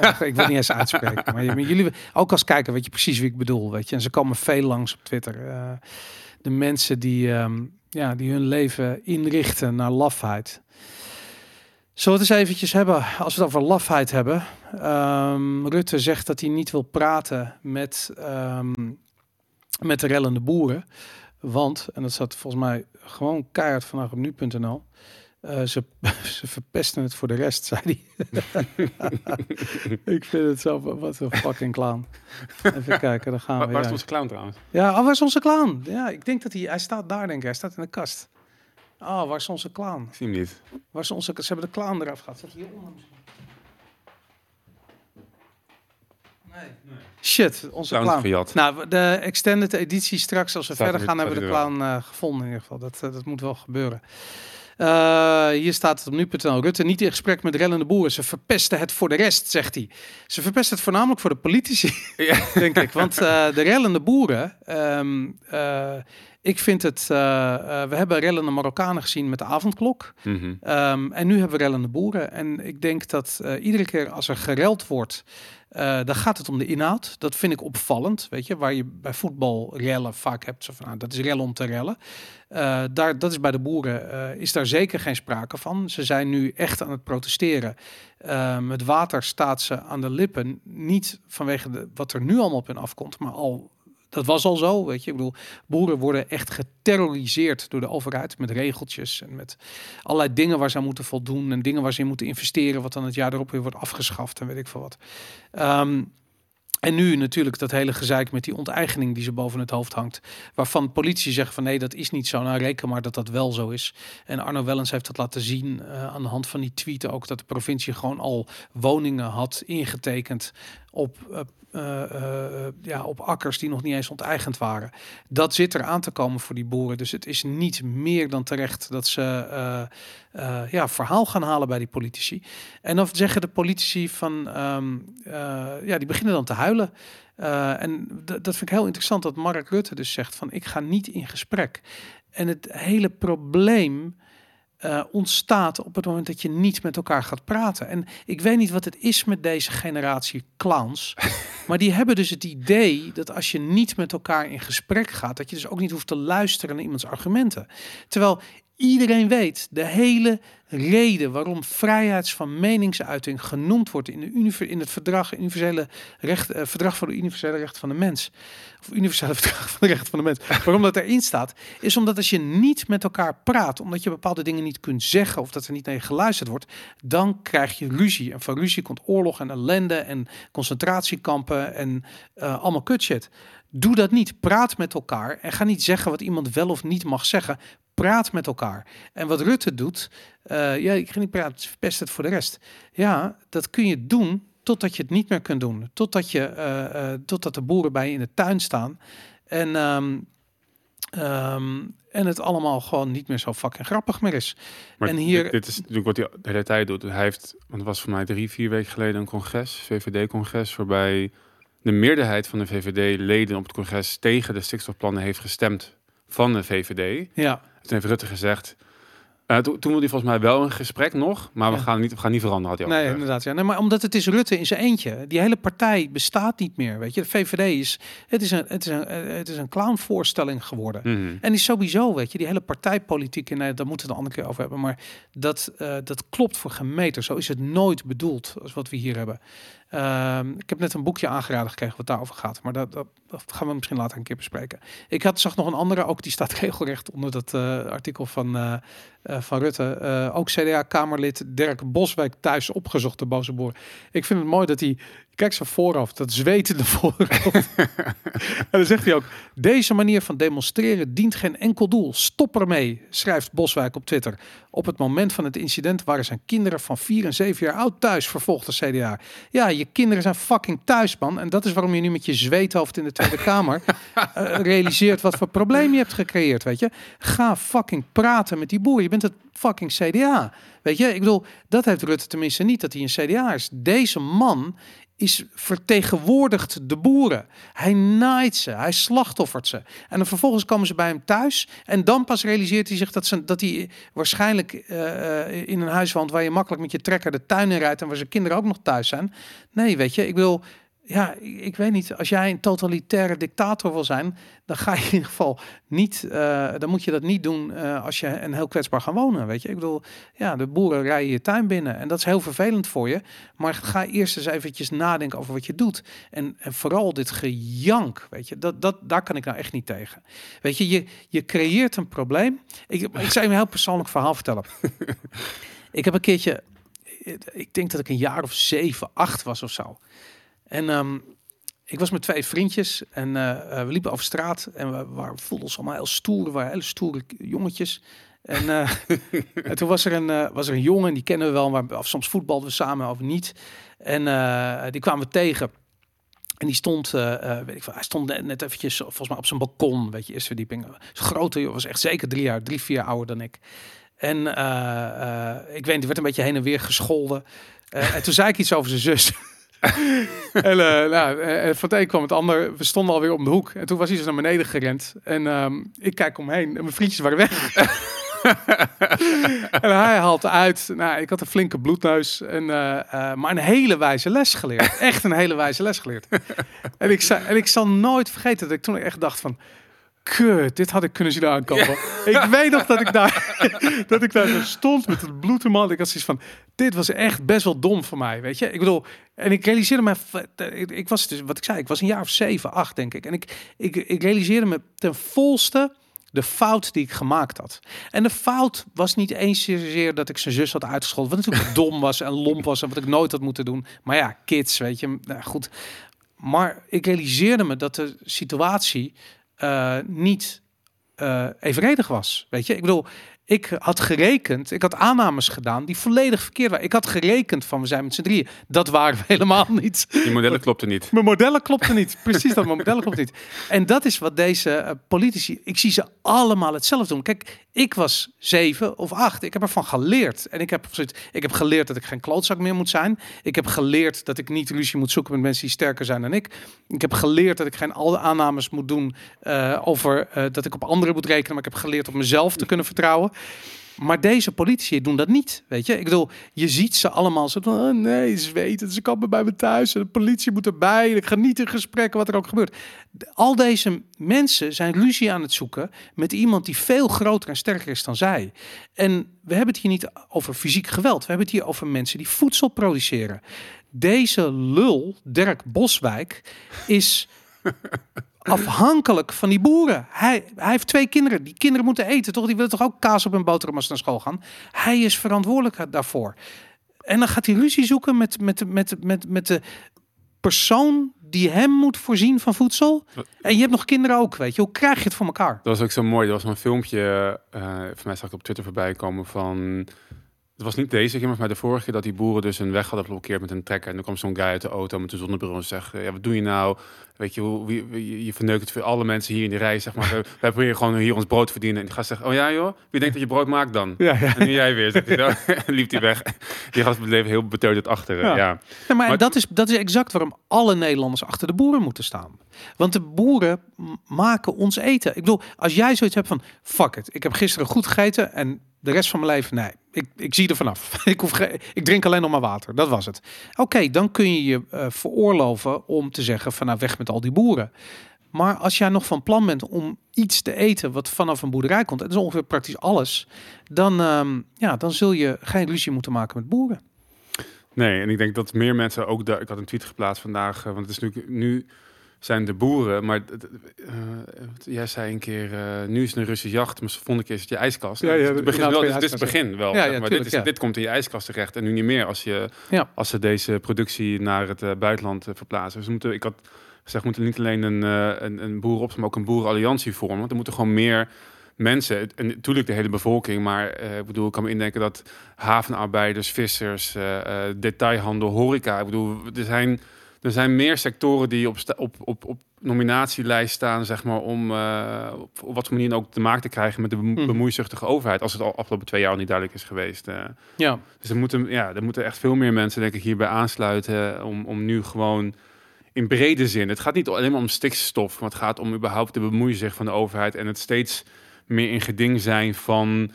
ja, ik wil niet eens uitspreken. Maar jullie, ook als kijker, weet je precies wie ik bedoel, weet je. En ze komen veel langs op Twitter. Eh, de mensen die, ehm, ja, die hun leven inrichten naar lafheid. Zullen we het eens eventjes hebben, als we het over lafheid hebben. Ehm, Rutte zegt dat hij niet wil praten met, ehm, met de rellende boeren. Want, en dat staat volgens mij gewoon keihard vandaag op nu.nl. eh, ze, ze verpesten het voor de rest, zei hij. ik vind het zo, wat een fucking clown. Even kijken, dan gaan Waar, we. waar ja. is onze clown trouwens? Ja, oh, waar is onze clown? Ja, ik denk dat hij, hij staat daar, denk ik. Hij staat in de kast. Oh, waar is onze clown? Ik zie hem niet. Waar is onze, ze hebben de clown eraf gehad. Zat hij hieronder misschien? Nee. Shit, onze Clown gejat. Nou, de extended editie straks, als we Staat verder er- gaan, hebben we de clown eh, gevonden in ieder geval. Dat, eh, dat moet wel gebeuren. Eh, hier staat het op nu.nl. Rutte niet in gesprek met rellende boeren. Ze verpesten het voor de rest, zegt hij. Ze verpesten het voornamelijk voor de politici, Ja. denk ik. Want de rellende boeren... ehm, eh, ik vind het... we hebben rellende Marokkanen gezien met de avondklok. Mhm. Ehm, en nu hebben we rellende boeren. En ik denk dat iedere keer als er gereld wordt, eh, dan gaat het om de inhoud. Dat vind ik opvallend. Weet je, waar je bij voetbal rellen vaak hebt. Zo van, nou, dat is rellen om te rellen. Eh, daar, dat is bij de boeren, eh, is daar zeker geen sprake van. Ze zijn nu echt aan het protesteren. Ehm, het water staat ze aan de lippen. Niet vanwege de, wat er nu allemaal op hun afkomt, maar al. Dat was al zo, weet je. Ik bedoel, boeren worden echt geterroriseerd door de overheid met regeltjes en met allerlei dingen waar ze aan moeten voldoen en dingen waar ze in moeten investeren, wat dan het jaar erop weer wordt afgeschaft en weet ik veel wat. Ehm, en nu natuurlijk dat hele gezeik met die onteigening die ze boven het hoofd hangt. Waarvan politie zegt van nee, dat is niet zo. Nou, reken maar dat dat wel zo is. En Arno Wellens heeft dat laten zien eh, aan de hand van die tweeten ook. Dat de provincie gewoon al woningen had ingetekend op, eh, eh, eh, ja, op akkers die nog niet eens onteigend waren. Dat zit er aan te komen voor die boeren. Dus het is niet meer dan terecht dat ze ja, verhaal gaan halen bij die politici. En dan zeggen de politici van, ehm, eh, ja, die beginnen dan te huilen. En dat vind ik heel interessant dat Mark Rutte dus zegt van, ik ga niet in gesprek. En het hele probleem eh, ontstaat op het moment dat je niet met elkaar gaat praten. En ik weet niet wat het is met deze generatie clowns, maar die hebben dus het idee dat als je niet met elkaar in gesprek gaat, dat je dus ook niet hoeft te luisteren naar iemands argumenten. Terwijl iedereen weet, de hele reden waarom vrijheids van meningsuiting genoemd wordt in, de in het verdrag, universele recht, eh, verdrag voor de universele rechten van de mens, of universele verdrag van de rechten van de mens, waarom dat erin staat, is omdat als je niet met elkaar praat, omdat je bepaalde dingen niet kunt zeggen of dat er niet naar je geluisterd wordt, dan krijg je ruzie. En van ruzie komt oorlog en ellende en concentratiekampen en uh, allemaal kutshit. Doe dat niet. Praat met elkaar en ga niet zeggen wat iemand wel of niet mag zeggen. Praat met elkaar. En wat Rutte doet, uh, ja, ik ga niet praten, verpest het voor de rest. Ja, dat kun je doen totdat je het niet meer kunt doen. Totdat, je, uh, uh, totdat de boeren bij je in de tuin staan. En, um, um, en het allemaal gewoon niet meer zo fucking grappig meer is. Maar en hier, dit, dit is natuurlijk wat hij de hele tijd doet. Hij heeft, want het was voor mij drie, vier weken geleden een congres, VVD-congres, waarbij de meerderheid van de VVD-leden op het congres tegen de stikstofplannen heeft gestemd van de VVD. Ja. Toen heeft Rutte gezegd, uh, toen, toen wilde hij volgens mij wel een gesprek nog, maar we, Ja. gaan niet, we gaan niet veranderen. Had hij Nee, gezegd. inderdaad. Ja. Nee, maar omdat het is Rutte in zijn eentje. Die hele partij bestaat niet meer. Weet je, de VVD is, het is een, het is een, eh, het is een clownvoorstelling geworden. Mhm. En die sowieso, weet je, die hele partijpolitiek, en nee, daar moeten we het een andere keer over hebben, maar dat, eh, dat klopt voor gemeter. Zo is het nooit bedoeld als wat we hier hebben. Ehm, ik heb net een boekje aangeraden gekregen wat daarover gaat, maar dat, dat, dat gaan we misschien later een keer bespreken. Ik had, zag nog een andere, ook die staat regelrecht onder dat eh, artikel van, eh, eh, van Rutte. Eh, ook CDA-Kamerlid Dirk Boswijk thuis opgezocht, de boze boer. Ik vind het mooi dat hij, kijk zijn voorhoofd, dat zwetende voorhoofd. en dan zegt hij ook, deze manier van demonstreren dient geen enkel doel. Stop ermee, schrijft Boswijk op Twitter. Op het moment van het incident waren zijn kinderen van 4 en 7 jaar oud thuis, vervolgt de CDA. Ja, je kinderen zijn fucking thuis, man. En dat is waarom je nu met je zweethoofd in de Tweede Kamer eh, realiseert wat voor probleem je hebt gecreëerd, weet je. Ga fucking praten met die boer. Je bent het fucking CDA. Weet je, ik bedoel, dat heeft Rutte tenminste niet, dat hij een CDA is. Deze man is vertegenwoordigt de boeren. Hij naait ze, hij slachtoffert ze. En dan vervolgens komen ze bij hem thuis. En dan pas realiseert hij zich dat, ze, dat hij waarschijnlijk uh, in een huis woont... waar je makkelijk met je trekker de tuin in rijdt... en waar zijn kinderen ook nog thuis zijn. Nee, weet je, ik wil... Ja, ik weet niet. Als jij een totalitaire dictator wil zijn, dan ga je in ieder geval niet. Uh, dan moet je dat niet doen uh, als je een heel kwetsbaar gaan wonen. Weet je, ik bedoel, ja, de boeren rijden je tuin binnen en dat is heel vervelend voor je. Maar ga eerst eens eventjes nadenken over wat je doet. En, en vooral dit gejank, weet je, dat, dat, daar kan ik nou echt niet tegen. Weet je, je, je creëert een probleem. Ik, ik zou je een heel persoonlijk verhaal vertellen. ik heb een keertje, ik denk dat ik een jaar of zeven, acht was of zo. En um, ik was met twee vriendjes en uh, uh, we liepen over straat en we, waren, voelden ons allemaal heel stoer. We waren hele stoere jongetjes. En, uh, en toen was er, een, was er een jongen, die kennen we wel, maar of soms voetbalden we samen of niet. En die kwamen we tegen. En die stond, weet ik veel, hij stond net, net eventjes volgens mij op zijn balkon, weet je, eerste verdieping. Grote, was echt zeker drie jaar, drie, vier jaar ouder dan ik. En ik weet niet, die werd een beetje heen en weer gescholden. en toen zei ik iets over zijn zus. en uh, nou, van het een kwam het ander. We stonden alweer om de hoek. En toen was hij dus naar beneden gerend. En um, ik kijk omheen en mijn vriendjes waren weg. en hij haalt uit. Nou, ik had een flinke bloedneus. En, uh, uh, maar een hele wijze les geleerd. Echt een hele wijze les geleerd. en, ik en ik zal nooit vergeten dat ik toen echt dacht van... Kut, dit had ik kunnen zien aankomen. Ja. Ik weet nog dat ik daar, dat ik daar stond met het bloed in mijn. Ik had zoiets van, dit was echt best wel dom voor mij, weet je. Ik bedoel, en ik realiseerde me, ik, ik was dus, wat ik zei, ik was een jaar of zeven, acht, denk ik. En ik, ik, ik realiseerde me ten volste de fout die ik gemaakt had. En de fout was niet eens zozeer dat ik zijn zus had uitgescholden, wat natuurlijk dom was en lomp was en wat ik nooit had moeten doen. Maar ja, kids, weet je, nou, goed. Maar ik realiseerde me dat de situatie niet uh, evenredig was. Weet je, ik bedoel, ik had gerekend, ik had aannames gedaan die volledig verkeerd waren. Ik had gerekend van we zijn met z'n drieën. Dat waren we helemaal niet. Die modellen klopten niet. Mijn modellen klopten niet. Precies dat, mijn modellen klopten niet. En dat is wat deze uh, politici, ik zie ze allemaal hetzelfde doen. Kijk, ik was zeven of acht. Ik heb ervan geleerd. En ik heb, ik heb geleerd dat ik geen klootzak meer moet zijn. Ik heb geleerd dat ik niet ruzie moet zoeken met mensen die sterker zijn dan ik. Ik heb geleerd dat ik geen alle aannames moet doen uh, over uh, dat ik op anderen moet rekenen. Maar ik heb geleerd op mezelf te kunnen vertrouwen. Maar deze politici doen dat niet, weet je. Ik bedoel, je ziet ze allemaal zo van, oh nee, ze weten, ze komen bij me thuis en de politie moet erbij. Ik ga niet in gesprekken wat er ook gebeurt. Al deze mensen zijn ruzie aan het zoeken met iemand die veel groter en sterker is dan zij. En we hebben het hier niet over fysiek geweld. We hebben het hier over mensen die voedsel produceren. Deze lul, Dirk Boswijk, is afhankelijk van die boeren. Hij, hij heeft twee kinderen. Die kinderen moeten eten, toch? Die willen toch ook kaas op een boterham als ze naar school gaan? Hij is verantwoordelijk daarvoor. En dan gaat hij ruzie zoeken met, met, met, met, met de persoon die hem moet voorzien van voedsel. En je hebt nog kinderen ook, weet je. Hoe krijg je het voor elkaar? Dat was ook zo mooi. Dat was een filmpje, uh, voor mij zag ik op Twitter voorbij komen van het was niet deze keer, maar de vorige keer dat die boeren dus een weg hadden geblokkeerd met een trekker. En dan kwam zo'n guy uit de auto met een zonnebril en zegt, ja, wat doe je nou? Weet je, hoe, wie, je verneukt het voor alle mensen hier in de rij, zeg maar. Wij proberen gewoon hier ons brood verdienen. En die gast zegt, oh ja joh, wie denkt dat je brood maakt dan? Ja, ja. En nu jij weer, zegt hij dan. liep hij weg. Die gast bleef heel beteuterd achter. Ja. ja. maar, maar dat, is, dat is exact waarom alle Nederlanders achter de boeren moeten staan. Want de boeren maken ons eten. Ik bedoel, als jij zoiets hebt van, fuck it, ik heb gisteren goed gegeten en de rest van mijn leven, nee, ik, ik zie er vanaf. ik, hoef ik drink alleen nog maar water. Dat was het. Oké, dan kun je je uh, veroorloven om te zeggen van nou weg met al die boeren. Maar als jij nog van plan bent om iets te eten wat vanaf een boerderij komt, en dat is ongeveer praktisch alles, dan, um, ja, dan zul je geen illusie moeten maken met boeren. Nee, en ik denk dat meer mensen ook daar. Ik had een tweet geplaatst vandaag, uh, want het is nu, nu zijn de boeren. Maar uh, jij zei een keer, uh, nu is het een Russische jacht, maar volgende keer is het je ijskast. Ja, ja, het begin wel, dus dit is het begin wel. Ja, ja, maar dit, is, dit komt in je ijskast terecht en nu niet meer als, je, ja. als ze deze productie naar het uh, buitenland verplaatsen. Dus moeten, ik had gezegd, moeten niet alleen een, een, een boer op, maar ook een boerenalliantie vormen. Want er moeten gewoon meer mensen, en natuurlijk de hele bevolking, maar uh, ik bedoel, ik kan me indenken dat havenarbeiders, vissers, uh, detailhandel, horeca, ik bedoel, er zijn er zijn meer sectoren die op, op, op, op nominatielijst staan, zeg maar, om uh, op, wat manier ook te maken te krijgen met de mhm. bemoeizuchtige overheid, als het al afgelopen twee jaar al niet duidelijk is geweest. Ja. Dus er moeten, ja, er moeten echt veel meer mensen, denk ik, hierbij aansluiten om, om nu gewoon in brede zin. Het gaat niet alleen maar om stikstof, maar het gaat om überhaupt de bemoeizucht van de overheid en het steeds meer in geding zijn van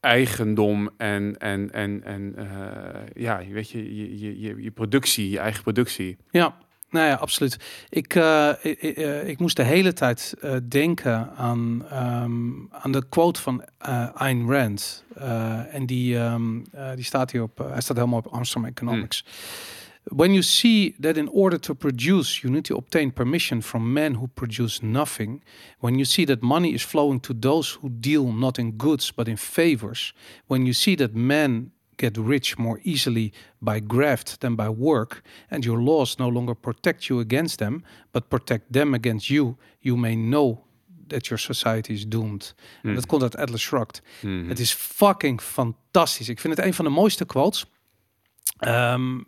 eigendom en, en, en, en uh, ja, weet je, je, je, je productie, je eigen productie. Ja, nou ja, absoluut. Ik, uh, ik, uh, ik, moest de hele tijd uh, denken aan, um, aan de quote van Ayn Rand. en die, um, die staat hier op, hij staat helemaal op Amsterdam Economics. Mm. When you see that in order to produce, you need to obtain permission from men who produce nothing, when you see that money is flowing to those who deal not in goods but in favors, when you see that men get rich more easily by graft than by work, and your laws no longer protect you against them, but protect them against you, you may know that your society is doomed. Mm. Dat komt uit Atlas Shrugged. Mm. Het is fucking fantastisch. Ik vind het een van de mooiste quotes. Um,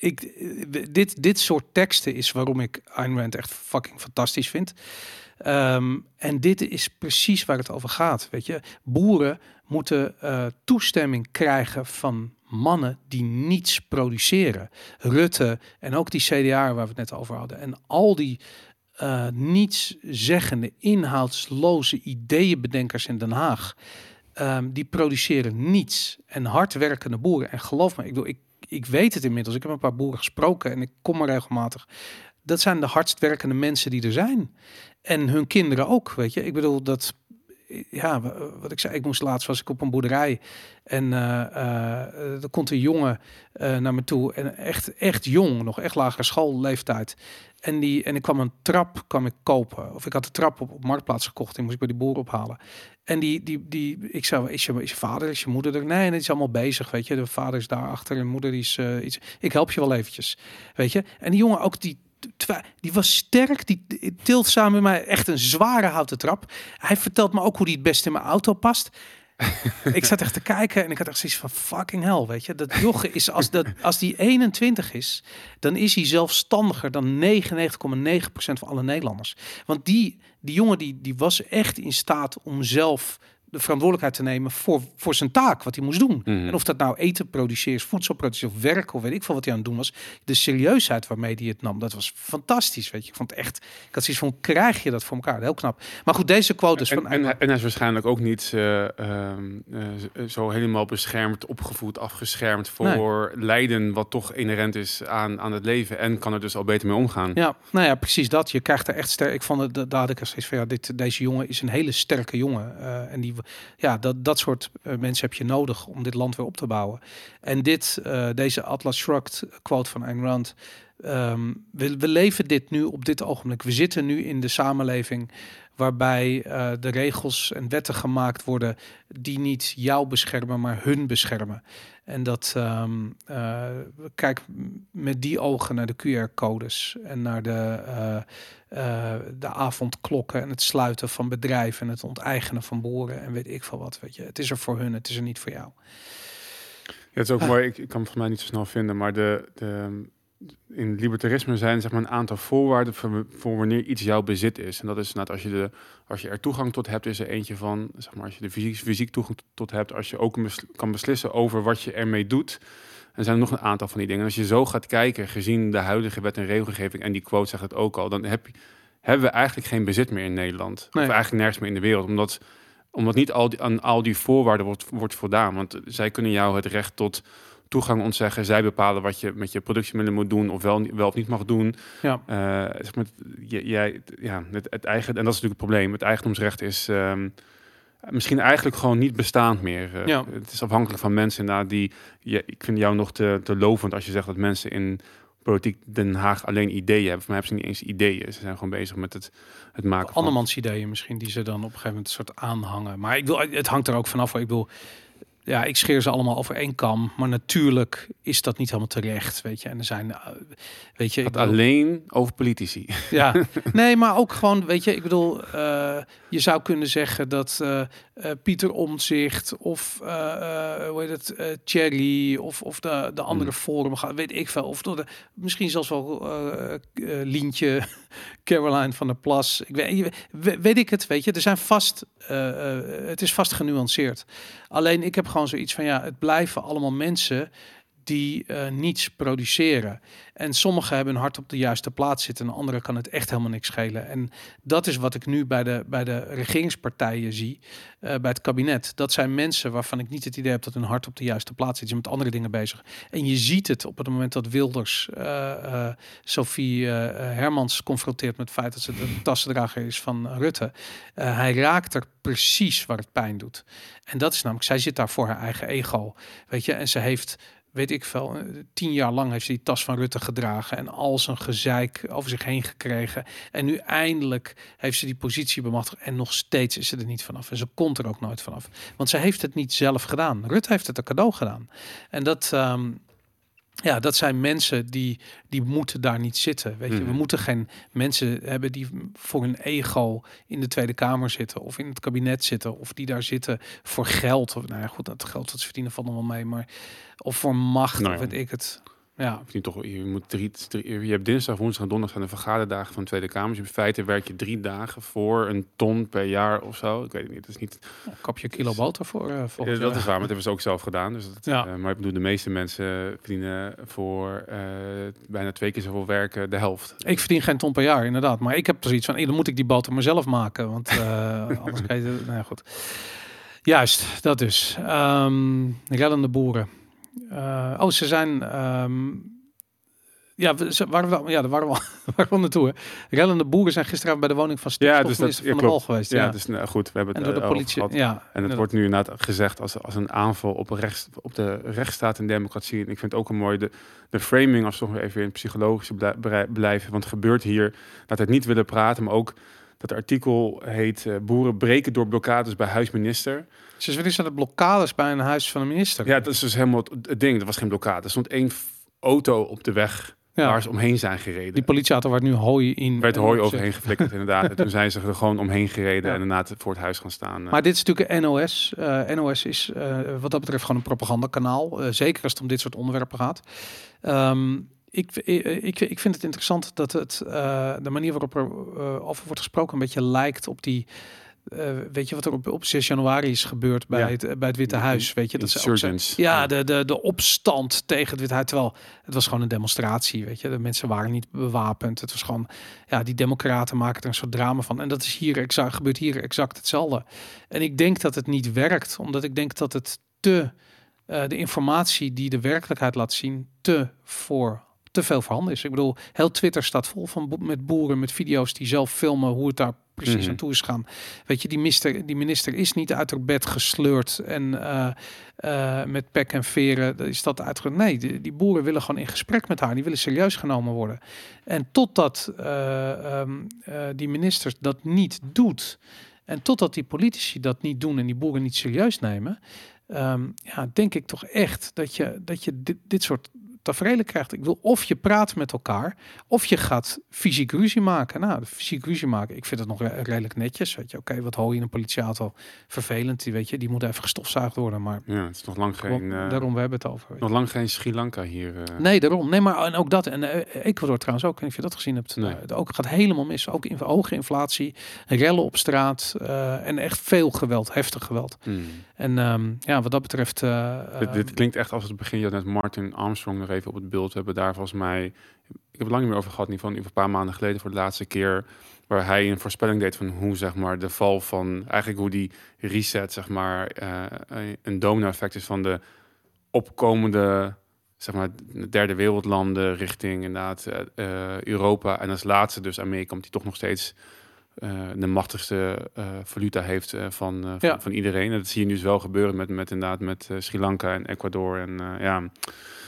ik, dit, dit soort teksten is waarom ik Ayn Rand echt fucking fantastisch vind. Ehm, en dit is precies waar het over gaat. Weet je, boeren moeten uh, toestemming krijgen van mannen die niets produceren. Rutte en ook die CDA waar we het net over hadden. En al die uh, niets zeggende, inhoudsloze ideeënbedenkers in Den Haag. Um, die produceren niets. En hardwerkende boeren. En geloof me, ik, bedoel, ik ik weet het inmiddels. Ik heb een paar boeren gesproken en ik kom er regelmatig. Dat zijn de hardst werkende mensen die er zijn. En hun kinderen ook, weet je. Ik bedoel, dat ja, wat ik zei, ik moest laatst was ik op een boerderij en uh, er komt een jongen uh, naar me toe en echt, echt jong, nog echt lagere schoolleeftijd. En, die, en ik kwam een trap kwam ik kopen. Of ik had de trap op, op Marktplaats gekocht en moest ik bij die boer ophalen. En die, die, die, ik zei, is je, is je vader, is je moeder er? Nee, het is allemaal bezig, weet je. De vader is daar achter en moeder is iets. Ik help je wel eventjes, weet je. En die jongen ook, die, die was sterk. Die tilt samen met mij echt een zware houten trap. Hij vertelt me ook hoe die het best in mijn auto past. ik zat echt te kijken en ik had echt zoiets van fucking hell, weet je. Dat joch is, als, dat, als die 21 is, dan is hij zelfstandiger dan 99,9% van alle Nederlanders. Want die, die jongen die, die was echt in staat om zelf de verantwoordelijkheid te nemen voor, voor zijn taak, wat hij moest doen. Mhm. En of dat nou eten produceren, voedsel produceren of werk of weet ik veel wat hij aan het doen was. De serieusheid waarmee hij het nam, dat was fantastisch. Weet je, ik vond het echt, ik had zoiets van, krijg je dat voor elkaar? Heel knap. Maar goed, deze quote is En, van... en, hij- en hij is waarschijnlijk ook niet eh, ehm, eh, zo helemaal beschermd, opgevoed, afgeschermd voor lijden wat toch inherent is aan, aan het leven. En kan er dus al beter mee omgaan. Ja, nou ja, precies dat. Je krijgt er echt sterk. Ik vond het, da- daar had ik er steeds van, ja, dit, deze jongen is een hele sterke jongen. Eh, en die, ja, dat, dat soort eh, mensen heb je nodig om dit land weer op te bouwen. En dit, eh, deze Atlas Shrugged quote van Ayn Rand. Ehm, we, we leven dit nu op dit ogenblik. We zitten nu in de samenleving waarbij eh, de regels en wetten gemaakt worden die niet jou beschermen, maar hun beschermen. En dat eh, kijk met die ogen naar de QR-codes en naar de, eh, de avondklokken en het sluiten van bedrijven en het onteigenen van boeren en weet ik veel wat. Weet je, het is er voor hun, het is er niet voor jou. Ja, het is ook mooi, ik, ik kan het volgens mij niet zo snel vinden, maar de, de, in libertarisme zijn zeg maar, een aantal voorwaarden voor, voor wanneer iets jouw bezit is. En dat is net als je, de, als je er toegang tot hebt, is er eentje van, zeg maar, als je de fysiek, fysiek toegang tot hebt, als je ook bes- kan beslissen over wat je ermee doet. En er zijn nog een aantal van die dingen. En als je zo gaat kijken, gezien de huidige wet en regelgeving, en die quote zegt het ook al, dan heb, je- hebben we eigenlijk geen bezit meer in Nederland. Nee. Of eigenlijk nergens meer in de wereld. Omdat, omdat niet al die, aan al die voorwaarden wordt, wordt voldaan. Want zij kunnen jou het recht tot toegang ontzeggen. Zij bepalen wat je met je productiemiddelen moet doen of wel, wel of niet mag doen. Ja. Eh, zeg maar, jij, ja, het, het eigen, en dat is natuurlijk het probleem. Het eigendomsrecht is ehm, misschien eigenlijk gewoon niet bestaand meer. Eh, Ja. Het is afhankelijk van mensen inderdaad die... Je, ik vind jou nog te, te lovend als je zegt dat mensen in politiek Den Haag alleen ideeën hebben. Voor mij hebben ze niet eens ideeën. Ze zijn gewoon bezig met het, het maken van... Andermans ideeën misschien die ze dan op een gegeven moment soort aanhangen. Maar ik wil, het hangt er ook vanaf. Ik wil, ja, ik scheer ze allemaal over één kam. Maar natuurlijk is dat niet helemaal terecht, weet je. En er zijn, eh, weet je, ik bedoel- alleen over politici. Ja, nee, maar ook gewoon, weet je, ik bedoel, eh, je zou kunnen zeggen dat eh, Pieter Omtzigt of hoe heet het, Thierry of, of de, de andere forum gaat, weet ik veel. Of door de, misschien zelfs wel Lientje, Caroline van der Plas. Ik weet, weet ik het, weet je. Er zijn vast, het is vast genuanceerd. Alleen ik heb gewoon zoiets van, ja, het blijven allemaal mensen die eh, niets produceren. En sommigen hebben hun hart op de juiste plaats zitten en anderen kan het echt helemaal niks schelen. En dat is wat ik nu bij de, bij de regeringspartijen zie, eh, bij het kabinet. Dat zijn mensen waarvan ik niet het idee heb dat hun hart op de juiste plaats zit. Ze zijn met andere dingen bezig. En je ziet het op het moment dat Wilders eh, eh, Sophie Hermans confronteert met het feit dat ze de tassendrager is van Rutte. Hij raakt er precies waar het pijn doet. En dat is namelijk, zij zit daar voor haar eigen ego. Weet je, en ze heeft weet ik veel, tien jaar lang heeft ze die tas van Rutte gedragen en al zijn gezeik over zich heen gekregen. En nu eindelijk heeft ze die positie bemachtigd en nog steeds is ze er niet vanaf. En ze komt er ook nooit vanaf. Want ze heeft het niet zelf gedaan. Rutte heeft het een cadeau gedaan. En dat, ehm, ja, dat zijn mensen die, die moeten daar niet zitten. Weet je, we Mhm. moeten geen mensen hebben die voor hun ego in de Tweede Kamer zitten of in het kabinet zitten of die daar zitten voor geld. Of, nou ja, goed, dat geld dat ze verdienen nog wel mee, maar of voor macht, Nou of ja. weet ik het. Ja, Of niet toch, je, moet drie, drie- je hebt dinsdag, woensdag en donderdag zijn de vergaderdagen van de Tweede Kamer. Dus in feite werk je drie dagen voor een ton per jaar of zo. Ik weet het niet. Het is niet kap je een kilo boter voor. eh Ja, dat is waar, maar dat hebben ze ook zelf gedaan. Dus dat, Ja. eh, maar ik bedoel, de meeste mensen verdienen voor eh, bijna twee keer zoveel werken de helft. Ik verdien geen ton per jaar, inderdaad. Maar ik heb er zoiets van, dan moet ik die boter mezelf maken. Want anders kan je... Nou ja, goed. Juist, dat dus. Ehm rellende boeren. Eh, oh, ze zijn... ehm, ja, we, ze waren wel, ja, daar waren we, waren we naartoe. Hè. Rellende boeren zijn gisteravond bij de woning van Ja, dus dat- ja, van de geweest. Ja, Ja, dus nou, goed, we hebben en het door de eh, politie. gehad. Ja, En het wordt nu inderdaad gezegd als, als een aanval op, rechts, op de rechtsstaat en democratie. En ik vind het ook een mooi, de, de framing, als we toch weer even in het psychologische blij- blijven. Want het gebeurt hier, dat het niet willen praten, maar ook dat artikel heet eh, Boeren breken door blokkades bij huisminister. Ze willen zijn de blokkades bij een huis van de minister. Ja, dat is dus helemaal het- ding. Er was geen blokkade. Er stond één auto op de weg Ja. waar ze omheen zijn gereden. Die politieauto waar nu hooi in. Er werd hooi overheen geflikkerd inderdaad. En toen zijn ze er gewoon omheen gereden Ja. en daarna voor het huis gaan staan. Maar dit is natuurlijk een NOS. Eh, NOS is eh, wat dat betreft gewoon een propagandakanaal. Eh, zeker als het om dit soort onderwerpen gaat. Ehm, ik, ik, ik, vind het interessant dat het, eh, de manier waarop er eh, over wordt gesproken een beetje lijkt op die eh, weet je wat er op, op 6 januari is gebeurd bij, Ja. het, bij het Witte Huis? Weet je, dat ze ja, de, de, de opstand tegen het Witte Huis. Terwijl het was gewoon een demonstratie, weet je. De mensen waren niet bewapend. Het was gewoon, ja, die democraten maken er een soort drama van. En dat is hier exact, gebeurt hier exact hetzelfde. En ik denk dat het niet werkt, omdat ik denk dat het te, eh, de informatie die de werkelijkheid laat zien, te voor te veel voorhanden is. Ik bedoel, heel Twitter staat vol van bo- met boeren, met video's die zelf filmen hoe het daar precies Mhm. aan toe is gaan. Weet je, die minister, die minister is niet uit haar bed gesleurd en eh, eh, met pek en veren is dat uitge... Nee, die, die boeren willen gewoon in gesprek met haar. Die willen serieus genomen worden. En totdat eh, die minister dat niet doet en totdat die politici dat niet doen en die boeren niet serieus nemen, ehm, ja, denk ik toch echt dat je, dat je dit, dit soort tafereelen krijgt. Ik wil of je praat met elkaar, of je gaat fysiek ruzie maken. Nou, de fysiek ruzie maken, ik vind het nog re- redelijk netjes. Weet je, oké, wat hoor je in een politieauto? Vervelend, die weet je, die moet even gestofzuigd worden. Maar Ja, het is nog lang geen, eh, daarom we hebben het over. nog lang geen Sri Lanka hier. eh. Nee, daarom. Nee, maar en ook dat. En eh, Ecuador trouwens ook. En of je dat gezien hebt. Nee. ook gaat helemaal mis. Ook in hoge inflatie, rellen op straat en echt veel geweld, heftig geweld. Hmm. En ehm, ja, wat dat betreft. eh, dit, ehm, dit klinkt echt als het begin. Je had net Martin Armstrong nog even op het beeld. We hebben daar volgens mij... Ik heb het lang niet meer over gehad. In ieder geval een paar maanden geleden voor de laatste keer. Waar hij een voorspelling deed van hoe zeg maar de val van... Eigenlijk hoe die reset zeg maar eh, een domino-effect is van de opkomende... Zeg maar de derde wereldlanden richting inderdaad eh, Europa. En als laatste dus Amerika. Omdat die toch nog steeds de machtigste eh, valuta heeft eh, van, eh, van, Ja. van iedereen. En dat zie je nu dus wel gebeuren met, met inderdaad met eh, Sri Lanka en Ecuador. En eh, ja,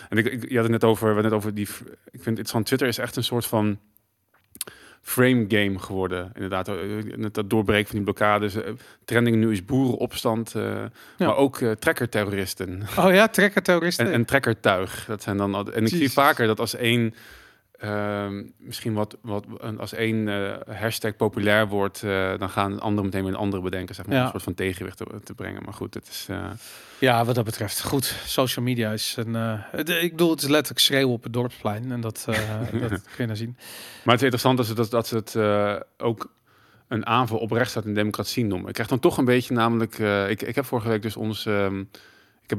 en ik, ik, je had het net over, we net over die. Ik vind het interessant. Twitter is echt een soort van frame game geworden. Inderdaad, eh, dat doorbreken van die blokkades. Eh, Trending nu is boerenopstand, eh, Ja. maar ook eh trekkerterroristen. Oh ja, trekkerterroristen. En, en trekkertuig. Dat zijn dan. En ik zie vaker dat als één. Ehm, misschien wat, wat als één eh, hashtag populair wordt, eh, dan gaan anderen meteen weer een andere bedenken, zeg maar, Ja. een soort van tegenwicht te, te brengen. Maar goed, het is. eh, Ja, wat dat betreft. Goed, social media is een... het- ik bedoel, het is letterlijk schreeuwen op het dorpsplein. En dat, dat kun je nou zien. Maar het is interessant dat ze, dat, dat ze het ook een aanval op rechtsstaat en democratie noemen. Ik krijg dan toch een beetje namelijk... ik, ik heb vorige week dus ons... ehm,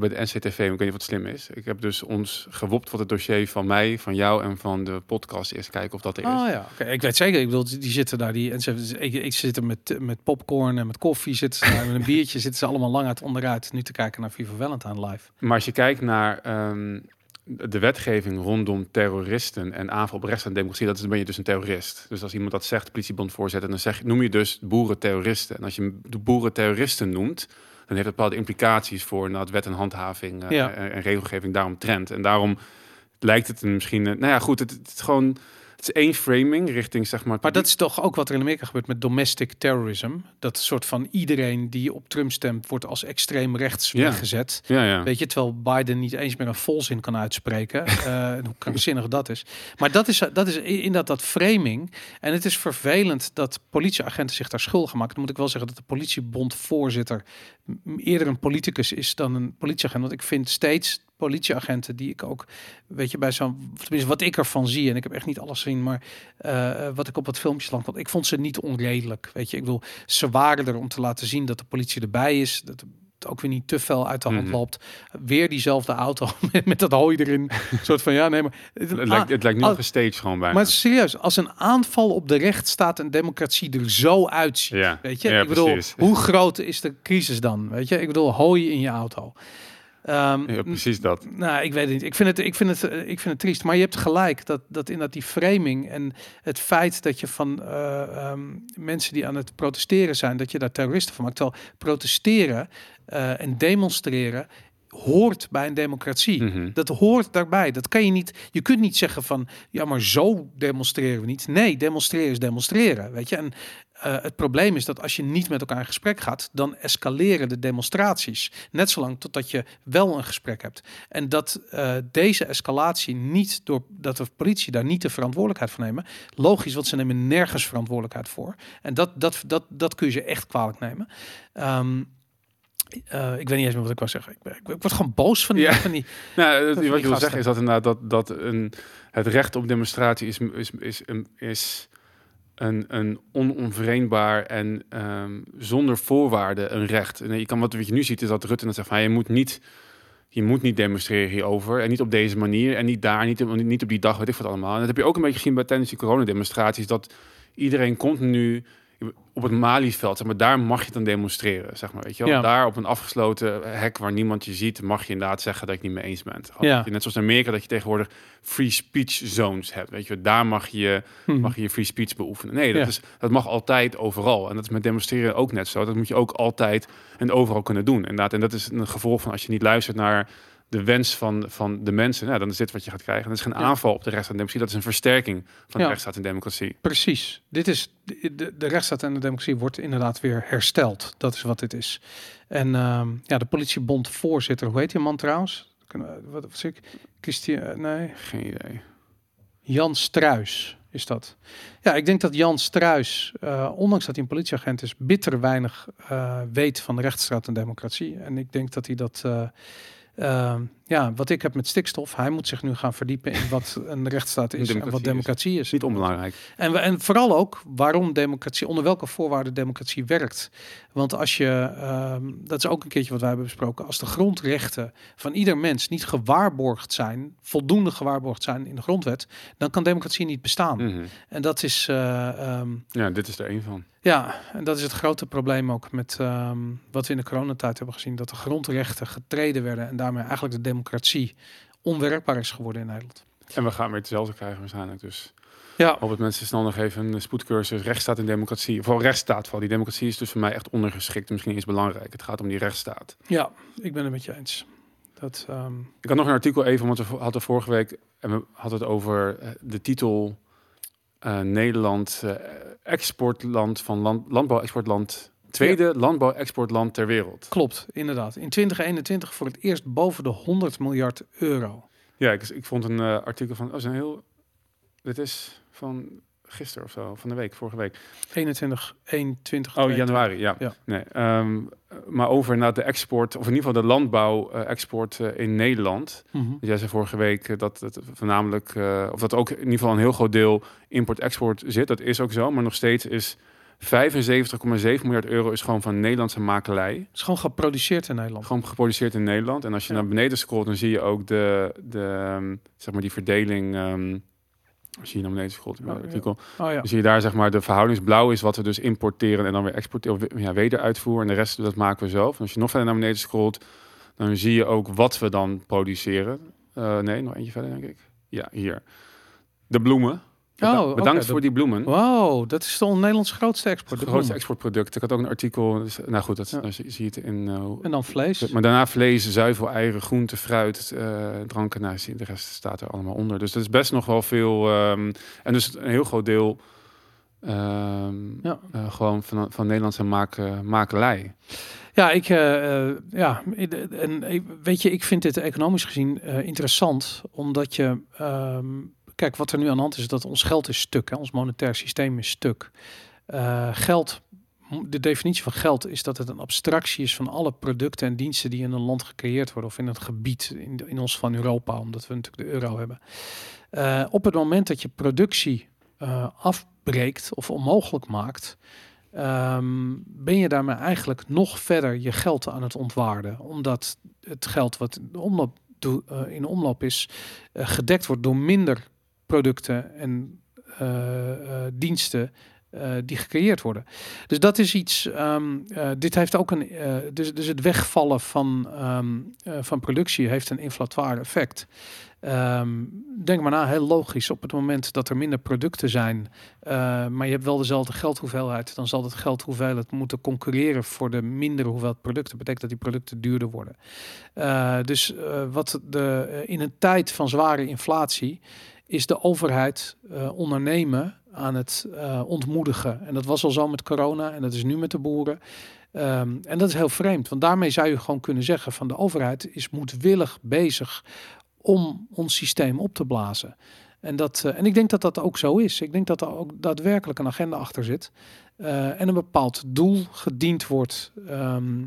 heb bij de NCTV, ik weet niet wat slim is. Ik heb dus ons gewopt wat het dossier van mij, van jou en van de podcast is. Kijken of dat er is. Oh ja, ik weet zeker. Ik bedoel, die zitten daar. Die, en ze, ik, ik zit er met, met popcorn en met koffie. Zitten ze daar met een biertje. Zitten ze allemaal lang uit onderuit. Nu te kijken naar Viva Valentine live. Maar als je kijkt naar ehm, de wetgeving rondom terroristen en aanval op rechts en democratie, dat is, dan ben je dus een terrorist. Dus als iemand dat zegt, politiebondvoorzitter, dan zeg, noem je dus boeren terroristen. En als je de boeren terroristen noemt, dan heeft dat bepaalde implicaties voor nou, wet en handhaving eh, Ja. en, en regelgeving daarom trend. En daarom lijkt het een misschien, eh, nou ja, goed, het, het is gewoon, het is één framing richting zeg maar. Maar dat is toch ook wat er in Amerika gebeurt met domestic terrorism. Dat soort van iedereen die op Trump stemt, wordt als extreem rechts Ja. weggezet. ja, ja. Weet je, terwijl Biden niet eens meer een volzin kan uitspreken. eh, hoe krankzinnig dat is. Maar dat is, dat is inderdaad dat framing. En het is vervelend dat politieagenten zich daar schuldig maken. Dan moet ik wel zeggen dat de politiebondvoorzitter eerder een politicus is dan een politieagent. Want ik vind steeds politieagenten die ik ook, weet je, bij zo'n, tenminste wat ik ervan zie, en ik heb echt niet alles gezien, maar eh, wat ik op het filmpje lang vond, ik vond ze niet onredelijk. Weet je, ik bedoel, ze waren er om te laten zien dat de politie erbij is. Dat het ook weer niet te veel uit de hand Mhm. loopt. Weer diezelfde auto met, met dat hooi erin. Soort van ja, nee, maar het, Het lijkt, het lijkt nu ah, nog een stage gewoon bijna. maar serieus, als een aanval op de rechtsstaat en democratie er zo uitziet, ja, weet je, ja, ik bedoel, precies. hoe groot is de crisis dan? Weet je, ik bedoel, hooi in je auto. Ehm, Ja, precies dat. nou, ik weet het niet. Ik vind het, ik vind het, ik vind het triest. Maar je hebt gelijk dat, dat inderdaad die framing en het feit dat je van eh, ehm, mensen die aan het protesteren zijn, dat je daar terroristen van maakt. Terwijl protesteren eh, en demonstreren hoort bij een democratie. Mhm. Dat hoort daarbij. Dat kan je niet. Je kunt niet zeggen van ja, maar zo demonstreren we niet. Nee, demonstreren is demonstreren. Weet je. En eh, het probleem is dat als je niet met elkaar in gesprek gaat, dan escaleren de demonstraties. Net zolang totdat je wel een gesprek hebt. En dat eh, deze escalatie niet door dat de politie daar niet de verantwoordelijkheid voor nemen. Logisch, want ze nemen nergens verantwoordelijkheid voor. En dat, dat, dat, dat kun je ze echt kwalijk nemen. Ehm, eh, ik weet niet eens meer wat ik wou zeggen. Ik, ik, ik word gewoon boos van die. Ja. Van die Nou, van wat die je wil zeggen is dat inderdaad dat, dat een, het recht op demonstratie is, is, is, is, is een, een en ehm, zonder voorwaarden een recht. Je kan wat, je nu ziet is dat Rutte dan zegt van je moet niet je moet niet demonstreren hierover. En niet op deze manier. En niet daar, niet, niet op die dag, weet ik wat allemaal. En dat heb je ook een beetje gezien bij tijdens die coronademonstraties. Dat iedereen continu op het Malieveld, zeg maar, daar mag je dan demonstreren, zeg maar, weet je wel? Ja. Daar op een afgesloten hek waar niemand je ziet, mag je inderdaad zeggen dat ik niet mee eens ben. Ja. Net zoals in Amerika dat je tegenwoordig free speech zones hebt, weet je? Daar mag je, Mhm. mag je je free speech beoefenen. Nee, dat, Ja. is, dat mag altijd overal. En dat is met demonstreren ook net zo. Dat moet je ook altijd en overal kunnen doen. Inderdaad. En dat is een gevolg van als je niet luistert naar de wens van, van de mensen, nou, dan is dit wat je gaat krijgen. Dat is geen aanval op de rechtsstaat en democratie, dat is een versterking van de rechtsstaat en democratie. Precies. Dit is de, de, rechtsstaat en de democratie wordt inderdaad weer hersteld. Dat is wat dit is. En ehm, ja, de politiebond voorzitter, hoe heet die man trouwens? Wat was ik? Christian, nee, Geen idee. Jan Struis is dat. Ja, ik denk dat Jan Struis, eh, ondanks dat hij een politieagent is, bitter weinig eh, weet van de rechtsstaat en democratie. En ik denk dat hij dat, eh, eh, ja, wat ik heb met stikstof, hij moet zich nu gaan verdiepen in wat een rechtsstaat is en wat democratie is. Niet onbelangrijk. En, we- en vooral ook waarom democratie, onder welke voorwaarden democratie werkt. Want als je, ehm, dat is ook een keertje wat wij hebben besproken, als de grondrechten van ieder mens niet gewaarborgd zijn, voldoende gewaarborgd zijn in de grondwet, dan kan democratie niet bestaan. Mhm. En dat is, eh, ehm, Ja, dit is er één van. ja, en dat is het grote probleem ook met ehm, wat we in de coronatijd hebben gezien, dat de grondrechten getreden werden en daarmee eigenlijk de democratie onwerkbaar is geworden in Nederland. En we gaan weer hetzelfde krijgen waarschijnlijk. Dus Ja, hoop dat mensen snel nog even een spoedcursus rechtsstaat en democratie. Vooral rechtsstaat, vooral die democratie is dus voor mij echt ondergeschikt. Misschien eens belangrijk. Het gaat om die rechtsstaat. ja, ik ben het met je eens. Dat, ehm, Ik had nog een artikel even, want we hadden vorige week en we hadden het over eh, de titel eh, Nederland eh, exportland van land, landbouwexportland. Tweede landbouwexportland ter wereld. Klopt, inderdaad. In 2021 voor het eerst boven de 100 miljard euro. Ja, ik, ik vond een eh, artikel van, oh, is een heel, dit is van gisteren of zo, van de week, vorige week. 21, 21. Oh, januari, ja. Ja. Nee, ehm, maar over naar de export, of in ieder geval de landbouw-export in Nederland. Mhm. Jij zei vorige week eh, dat het voornamelijk, eh, of dat ook in ieder geval een heel groot deel import-export zit. Dat is ook zo, maar nog steeds is 75,7 miljard euro is gewoon van Nederlandse makelij. Het is gewoon geproduceerd in Nederland. Gewoon geproduceerd in Nederland. En als je Ja. naar beneden scrolt, dan zie je ook de, de ehm, zeg maar die verdeling. ehm, als je hier naar beneden scrolt, in het Oh, ja. artikel, Oh ja. dan zie je daar zeg maar de verhoudingsblauw is wat we dus importeren en dan weer exporteren, of ja, wederuitvoer. En de rest dat maken we zelf. En als je nog verder naar beneden scrolt, dan zie je ook wat we dan produceren. Eh, nee, nog eentje verder denk ik. Ja, hier. De bloemen. Beda- Oh, Bedankt voor die bloemen. Wow, dat is toch Nederlands grootste export. Het de grootste exportproduct. Ik had ook een artikel. Dus, nou goed, dat, Ja. zie, je het in. eh, En dan vlees. maar daarna vlees, zuivel, eieren, groenten, fruit, eh, dranken. Nou, de rest staat er allemaal onder. Dus dat is best nog wel veel. ehm, en dus een heel groot deel. ehm, Ja. eh, gewoon van, van Nederlandse maak, makelij. Ja, ik, ja, en weet je, ik vind dit economisch gezien interessant, omdat je, ehm, kijk, wat er nu aan de hand is, is dat ons geld is stuk, hè, ons monetair systeem is stuk. Eh, geld, de definitie van geld is dat het een abstractie is van alle producten en diensten die in een land gecreëerd worden of in het gebied, in, de- in ons van Europa, omdat we natuurlijk de euro hebben. Eh, op het moment dat je productie eh, afbreekt of onmogelijk maakt, ehm, ben je daarmee eigenlijk nog verder je geld aan het ontwaarden. Omdat het geld wat in omloop, in omloop is, gedekt wordt door minder producten en eh, eh, diensten eh, die gecreëerd worden. Dus dat is iets. ehm, eh, dit heeft ook een. dus, dus het wegvallen van, ehm, eh, van productie heeft een inflatoire effect. Ehm, denk maar na, heel logisch. Op het moment dat er minder producten zijn, maar je hebt wel dezelfde geldhoeveelheid, dan zal dat geldhoeveelheid moeten concurreren voor de mindere hoeveelheid producten. Betekent dat die producten duurder worden. Dus wat de, in een tijd van zware inflatie is de overheid eh, ondernemen aan het eh, ontmoedigen. En dat was al zo met corona en dat is nu met de boeren. Ehm, en dat is heel vreemd, want daarmee zou je gewoon kunnen zeggen van de overheid is moedwillig bezig om ons systeem op te blazen. En, dat, eh, en ik denk dat dat ook zo is. Ik denk dat er ook daadwerkelijk een agenda achter zit. en een bepaald doel gediend wordt. ehm,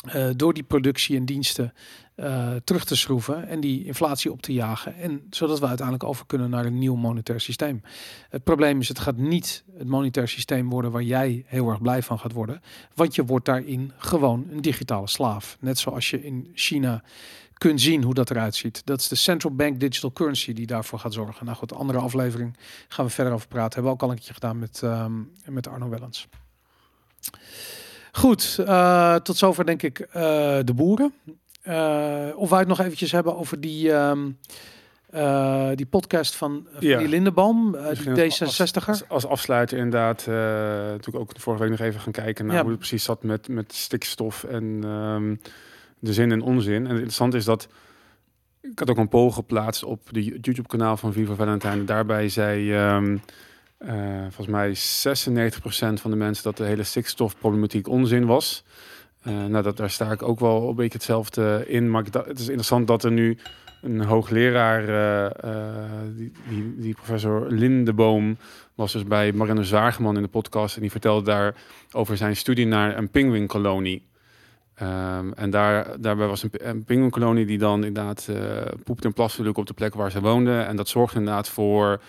eh, door die productie en diensten eh, terug te schroeven en die inflatie op te jagen. En zodat we uiteindelijk over kunnen naar een nieuw monetair systeem. Het probleem is, het gaat niet het monetair systeem worden waar jij heel erg blij van gaat worden. Want je wordt daarin gewoon een digitale slaaf. Net zoals je in China kunt zien hoe dat eruit ziet. Dat is de Central Bank Digital Currency die daarvoor gaat zorgen. Nou goed, andere aflevering gaan we verder over praten. Hebben we ook al een keer gedaan met, ehm, met Arno Wellens. Goed, uh, tot zover denk ik uh, de boeren. Uh, of wij het nog eventjes hebben over die, um, die podcast van, van ja. die die D66er. Als, als, afsluiter inderdaad, natuurlijk ook vorige week nog even gaan kijken naar ja. hoe het precies zat met, met stikstof en um, de zin en onzin. En het interessante is dat ik had ook een poll geplaatst op de YouTube-kanaal van Viva Valentijn. Daarbij zei um, uh, volgens mij 96% van de mensen dat de hele stikstofproblematiek onzin was. Uh, nou, dat, daar sta ik ook wel een beetje hetzelfde in. Maar het is interessant dat er nu een hoogleraar, uh, die, die, die, professor Lindeboom, was dus bij Marianne Zagerman in de podcast. En die vertelde daar over zijn studie naar een pinguïnkolonie. Um, en daar, daarbij was een, een die dan inderdaad poept en plast op de plek waar ze woonden. En dat zorgde inderdaad voor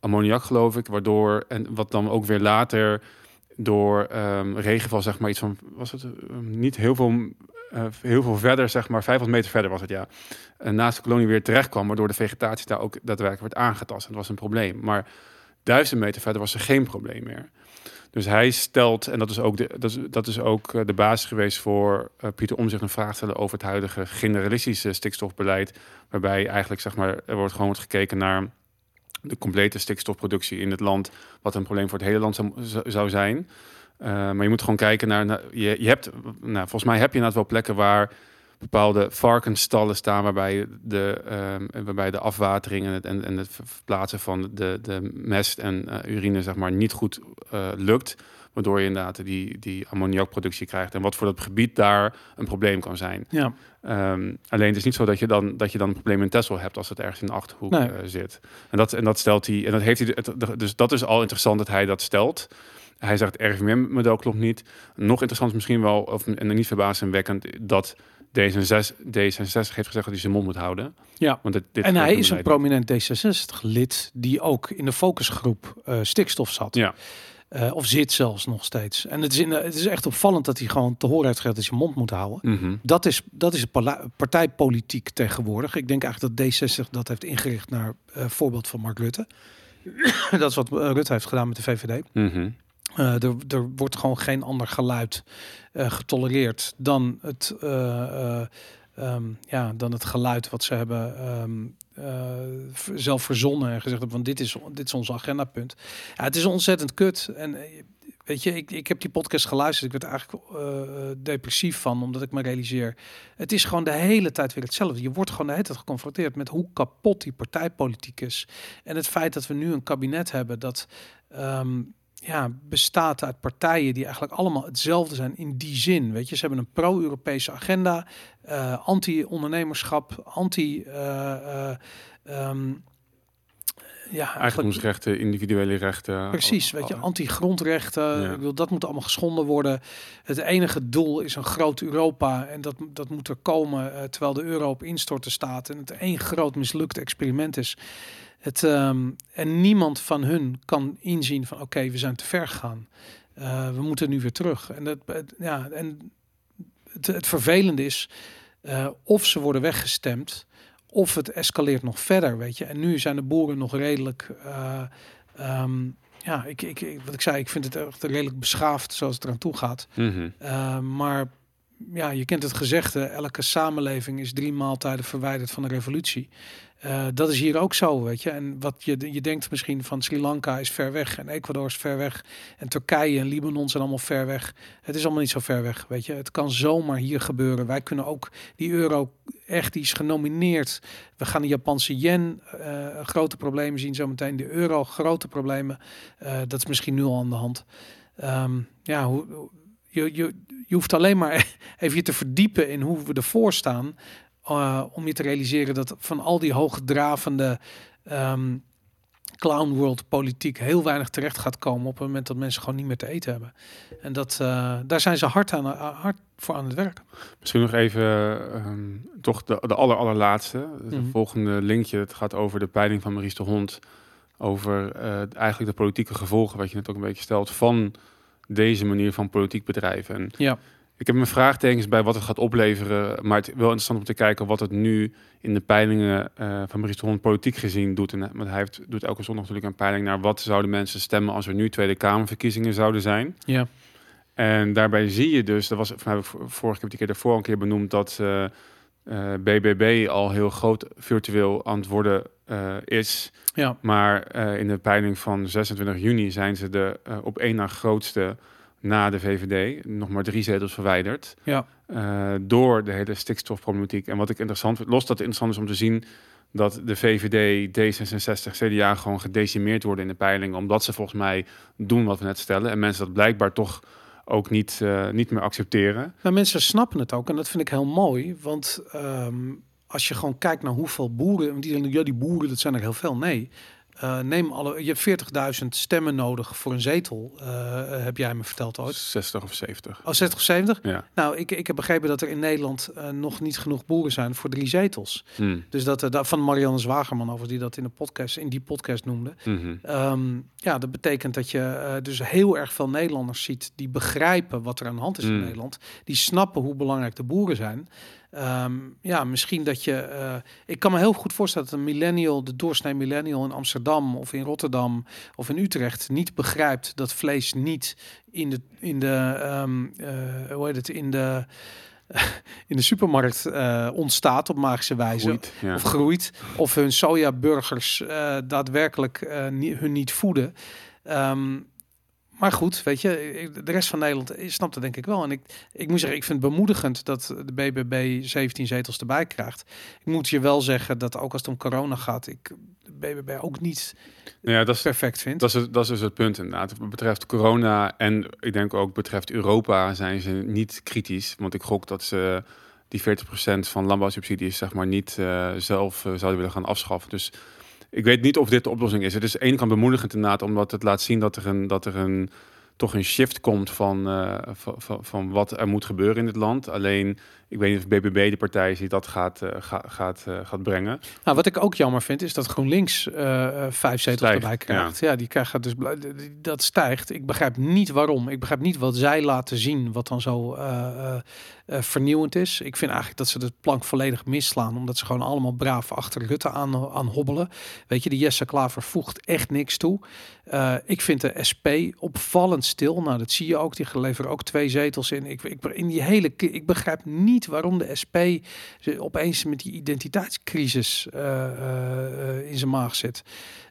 ammoniak, geloof ik. Waardoor, en wat dan ook weer later door um, regenval, zeg maar, iets van, was het um, niet heel veel, uh, heel veel verder, zeg maar, 500 meter verder was het, ja. En naast de kolonie weer terecht kwam, waardoor de vegetatie daar ook daadwerkelijk werd aangetast. En dat was een probleem. Maar duizend meter verder was er geen probleem meer. Dus hij stelt, en dat is ook de, dat is, dat is ook eh, de basis geweest voor uh, Pieter om zich een vraag te stellen over het huidige generalistische stikstofbeleid. Waarbij eigenlijk, zeg maar, er wordt gewoon gekeken naar de complete stikstofproductie in het land, wat een probleem voor het hele land zou, zijn. Uh, maar je moet gewoon kijken naar, je, je hebt, nou, volgens mij heb je inderdaad wel plekken waar bepaalde varkensstallen staan waarbij de, um, waarbij de afwatering en het, en, het verplaatsen van de, de mest en uh, urine zeg maar, niet goed uh, lukt. Waardoor je inderdaad die, die ammoniakproductie krijgt. En wat voor dat gebied daar een probleem kan zijn. Ja. Um, alleen het is niet zo dat je dan, dat je dan een probleem in Tesla hebt als het ergens in de achterhoek nee. uh, zit. En dat, en dat stelt hij. En dat heeft hij. Dus dat is al interessant dat hij dat stelt. Hij zegt het RIVM-model klopt niet. Nog interessant is misschien wel, of en niet verbazingwekkend, dat D66, D66 heeft gezegd dat hij zijn mond moet houden. Ja, Want dit, dit en hij is een prominent D66-lid die ook in de focusgroep uh, stikstof zat. Ja. Uh, of zit zelfs nog steeds. En het is, in, het is echt opvallend dat hij gewoon te horen heeft gegeven dat je mond moet houden. Mm -hmm. Dat is, dat is partijpolitiek tegenwoordig. Ik denk eigenlijk dat D60 dat heeft ingericht naar uh, voorbeeld van Mark Rutte. dat is wat Rutte heeft gedaan met de VVD. Mm -hmm. Uh, er, er, wordt gewoon geen ander geluid uh, getolereerd dan het, uh, um, ja, dan het geluid wat ze hebben um, zelf verzonnen en gezegd hebben van dit is, dit is ons agendapunt. Ja, het is ontzettend kut. En weet je, ik, ik heb die podcast geluisterd. Ik werd eigenlijk depressief van, omdat ik me realiseer. Het is gewoon de hele tijd weer hetzelfde. Je wordt gewoon de hele tijd geconfronteerd met hoe kapot die partijpolitiek is. En het feit dat we nu een kabinet hebben dat... Um, ja, bestaat uit partijen die eigenlijk allemaal hetzelfde zijn in die zin. Weet je, ze hebben een pro-Europese agenda, uh, anti-ondernemerschap, anti. Uh, um, ja, eigendomsrechten, individuele rechten. Precies, weet je, anti-grondrechten. Ja. Ik wil, dat moet allemaal geschonden worden. Het enige doel is een groot Europa en dat, dat moet er komen uh, terwijl de euro op instorten staat en het één groot mislukt experiment is. Het, um, en niemand van hun kan inzien van oké, okay, we zijn te ver gegaan. Uh, we moeten nu weer terug. En, dat, ja, en het, het vervelende is, uh, of ze worden weggestemd, of het escaleert nog verder, weet je. En nu zijn de boeren nog redelijk... Uh, um, ja, ik, ik, wat ik zei, ik vind het echt redelijk beschaafd zoals het eraan toe gaat. Mm -hmm. uh, maar ja, je kent het gezegde, elke samenleving is drie maaltijden verwijderd van de revolutie. Uh, dat is hier ook zo, weet je. En wat je, je denkt misschien van Sri Lanka is ver weg en Ecuador is ver weg en Turkije en Libanon zijn allemaal ver weg. Het is allemaal niet zo ver weg, weet je. Het kan zomaar hier gebeuren. Wij kunnen ook die euro echt, die is genomineerd. We gaan de Japanse yen uh, grote problemen zien zometeen. De euro grote problemen. Uh, dat is misschien nu al aan de hand. Um, ja, hoe, je, je, je hoeft alleen maar even je te verdiepen in hoe we ervoor staan. Uh, om je te realiseren dat van al die hoogdravende um, clown world politiek heel weinig terecht gaat komen op het moment dat mensen gewoon niet meer te eten hebben. En dat, uh, daar zijn ze hard, aan, hard voor aan het werk. Misschien nog even um, toch de, de aller, allerlaatste. Het mm -hmm. volgende linkje. Het gaat over de peiling van Maries de Hond. Over uh, eigenlijk de politieke gevolgen, wat je net ook een beetje stelt, van deze manier van politiek bedrijven. En ja. Ik heb mijn vraagtekens bij wat het gaat opleveren. Maar het is wel interessant om te kijken wat het nu in de peilingen uh, van Maurice Hond politiek gezien doet. En, want hij heeft, doet elke zondag natuurlijk een peiling naar wat zouden mensen stemmen als er nu Tweede Kamerverkiezingen zouden zijn. Ja. En daarbij zie je dus, dat was heb ik vorige keer, die keer daarvoor een keer benoemd, dat uh, uh, BBB al heel groot virtueel aan het worden uh, is. Ja. Maar in de peiling van 26 juni zijn ze de op één na grootste na de VVD, nog maar drie zetels verwijderd. Ja. Door de hele stikstofproblematiek. En wat ik interessant vind, los dat het interessant is om te zien dat de VVD, D66, CDA gewoon gedecimeerd worden in de peilingen, omdat ze volgens mij doen wat we net stellen. En mensen dat blijkbaar toch ook niet, uh, niet meer accepteren. Maar mensen snappen het ook en dat vind ik heel mooi, want um, als je gewoon kijkt naar hoeveel boeren, die, ja, die boeren, dat zijn er heel veel. Nee, uh, neem alle, je hebt 40.000 stemmen nodig voor een zetel, uh, heb jij me verteld ooit. 60 of 70. Oh, 60 of 70? Ja. Nou, ik, ik heb begrepen dat er in Nederland uh, nog niet genoeg boeren zijn voor drie zetels. Hmm. Dus dat uh, van Marianne Zwagerman over die dat in de podcast, in die podcast noemde. Mm -hmm. um, ja, dat betekent dat je dus heel erg veel Nederlanders ziet die begrijpen wat er aan de hand is Hmm. in Nederland. Die snappen hoe belangrijk de boeren zijn. Um, ja, misschien dat je. Uh, ik kan me heel goed voorstellen dat een millennial, de doorsnee millennial in Amsterdam of in Rotterdam of in Utrecht niet begrijpt dat vlees niet in de, in de, um, uh, hoe heet het, in de. in de supermarkt uh, ontstaat op magische wijze Groeit, ja. of groeit of hun sojaburgers uh, daadwerkelijk uh, hun niet voeden. Um, maar goed, weet je, de rest van Nederland snapt het denk ik wel. En ik, ik moet zeggen, ik vind het bemoedigend dat de BBB 17 zetels erbij krijgt. Ik moet je wel zeggen dat ook als het om corona gaat, ik de BBB ook niet ja, dat is, perfect vind. Dat is, dat is dus het punt inderdaad. Wat betreft corona en ik denk ook betreft Europa zijn ze niet kritisch. Want ik gok dat ze die 40% van landbouwsubsidies zeg maar niet uh, zelf uh, zouden willen gaan afschaffen. Dus ik weet niet of dit de oplossing is. Het is aan kant bemoedigend inderdaad, omdat het laat zien dat er een, dat er een toch een shift komt van, uh, van, van, van, wat er moet gebeuren in het land. Alleen, ik weet niet of BBB de partij is die dat gaat, uh, ga, gaat, uh, gaat brengen. Nou, wat ik ook jammer vind, is dat GroenLinks vijf zetels erbij krijgt. Ja. ja, die krijgen dus dat stijgt. Ik begrijp niet waarom. Ik begrijp niet wat zij laten zien, wat dan zo uh, vernieuwend is. Ik vind eigenlijk dat ze de plank volledig misslaan, omdat ze gewoon allemaal braaf achter Rutte aan, aan hobbelen. Weet je, die Jesse Klaver voegt echt niks toe. ik vind de SP opvallend stil. Nou, dat zie je ook. Die leveren ook twee zetels in. Ik, ik, in die hele, ik begrijp niet waarom de SP opeens met die identiteitscrisis uh, uh, in zijn maag zit.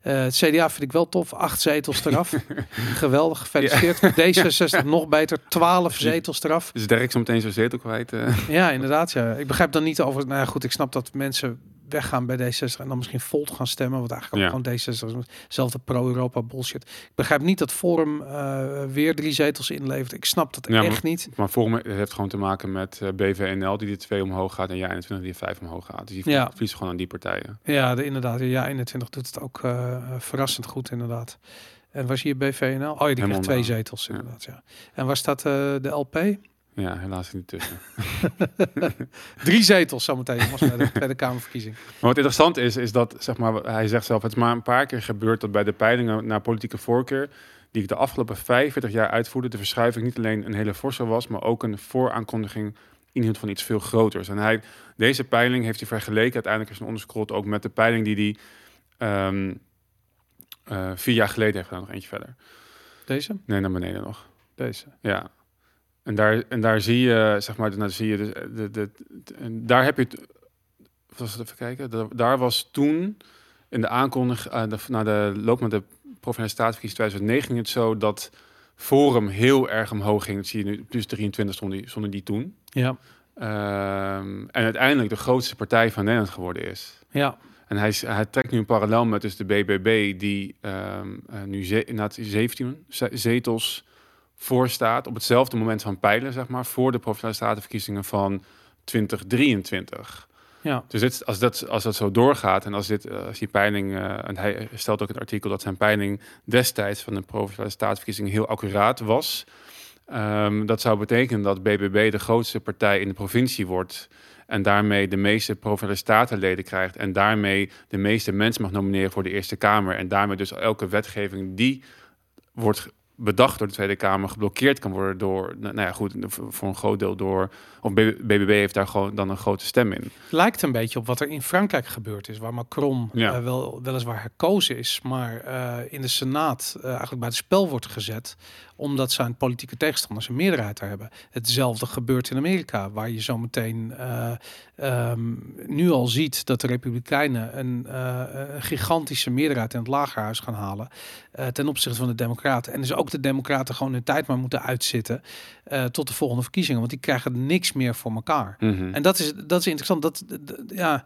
Uh, het CDA vind ik wel tof. Acht zetels eraf. Geweldig, gefeliciteerd. Ja. D66 nog beter. Twaalf zetels eraf. Is Dirk zo meteen zo'n zetel kwijt? Ja, inderdaad. Ja. Ik begrijp dan niet over... Nou ja, goed, ik snap dat mensen weggaan bij D66 en dan misschien Volt gaan stemmen, wat eigenlijk ook ja. gewoon D66 zelfde pro-Europa bullshit. Ik begrijp niet dat Forum uh, weer drie zetels inlevert. Ik snap dat ja, echt maar, niet. Maar Forum heeft gewoon te maken met uh, BVNL die de twee omhoog gaat en ja 21 die vijf omhoog gaat. Dus die ja. verliest gewoon aan die partijen. Ja, de, inderdaad. Ja 21 doet het ook uh, verrassend goed inderdaad. En was hier BVNL? Oh, ja, die krijgt twee zetels inderdaad. Ja. En waar staat de LP? Ja, helaas niet tussen. Drie zetels zometeen jongens bij de Tweede Kamerverkiezing. Maar wat interessant is, is dat zeg maar, hij zegt zelf, het is maar een paar keer gebeurd dat bij de peilingen naar politieke voorkeur, die ik de afgelopen 45 jaar uitvoerde, de verschuiving niet alleen een hele forse was, maar ook een vooraankondiging inhield van iets veel groters. En hij, deze peiling heeft hij vergeleken, uiteindelijk is een onderscrolled ook met de peiling die hij um, uh, vier jaar geleden heeft gedaan, nog eentje verder. Deze? Nee, naar beneden nog. Deze? Ja. En daar, en daar zie je, zeg maar, daar zie je, de, de, de, de en daar heb je was het even kijken, de, daar was toen in de aankondiging, uh, de, naar de loop met de provinciale statenverkiezing 2019 het zo dat Forum heel erg omhoog ging. Dat zie je nu, plus 23 stonden die, stonden die toen. Ja. Um, en uiteindelijk de grootste partij van Nederland geworden is. Ja. En hij, hij trekt nu een parallel met dus de BBB, die um, uh, nu ze, na 17 zetels voor staat op hetzelfde moment van peilen, zeg maar, voor de provinciale statenverkiezingen van 2023. Ja. Dus dit, als, dat, als dat zo doorgaat en als, dit, eh, als die peiling, eh, en hij stelt ook in het artikel dat zijn peiling destijds van de provinciale staatsverkiezing heel accuraat was. Ehm, dat zou betekenen dat BBB de grootste partij in de provincie wordt. En daarmee de meeste provinciale statenleden krijgt. En daarmee de meeste mensen mag nomineren voor de Eerste Kamer. En daarmee dus elke wetgeving die wordt bedacht door de Tweede Kamer geblokkeerd kan worden door, nou ja, goed, voor een groot deel door, of BBB heeft daar gewoon dan een grote stem in. Lijkt een beetje op wat er in Frankrijk gebeurd is, waar Macron Ja. eh, wel, weliswaar herkozen is, maar eh, in de Senaat eh, eigenlijk bij het spel wordt gezet, omdat zijn politieke tegenstanders een meerderheid daar hebben. Hetzelfde gebeurt in Amerika, waar je zo meteen eh, ehm, nu al ziet dat de Republikeinen een, een gigantische meerderheid in het lagerhuis gaan halen ten opzichte van de Democraten. En dus ook de Democraten gewoon hun tijd maar moeten uitzitten eh, tot de volgende verkiezingen, want die krijgen niks meer voor elkaar. Mhm. En dat is, dat is interessant. Dat, ja,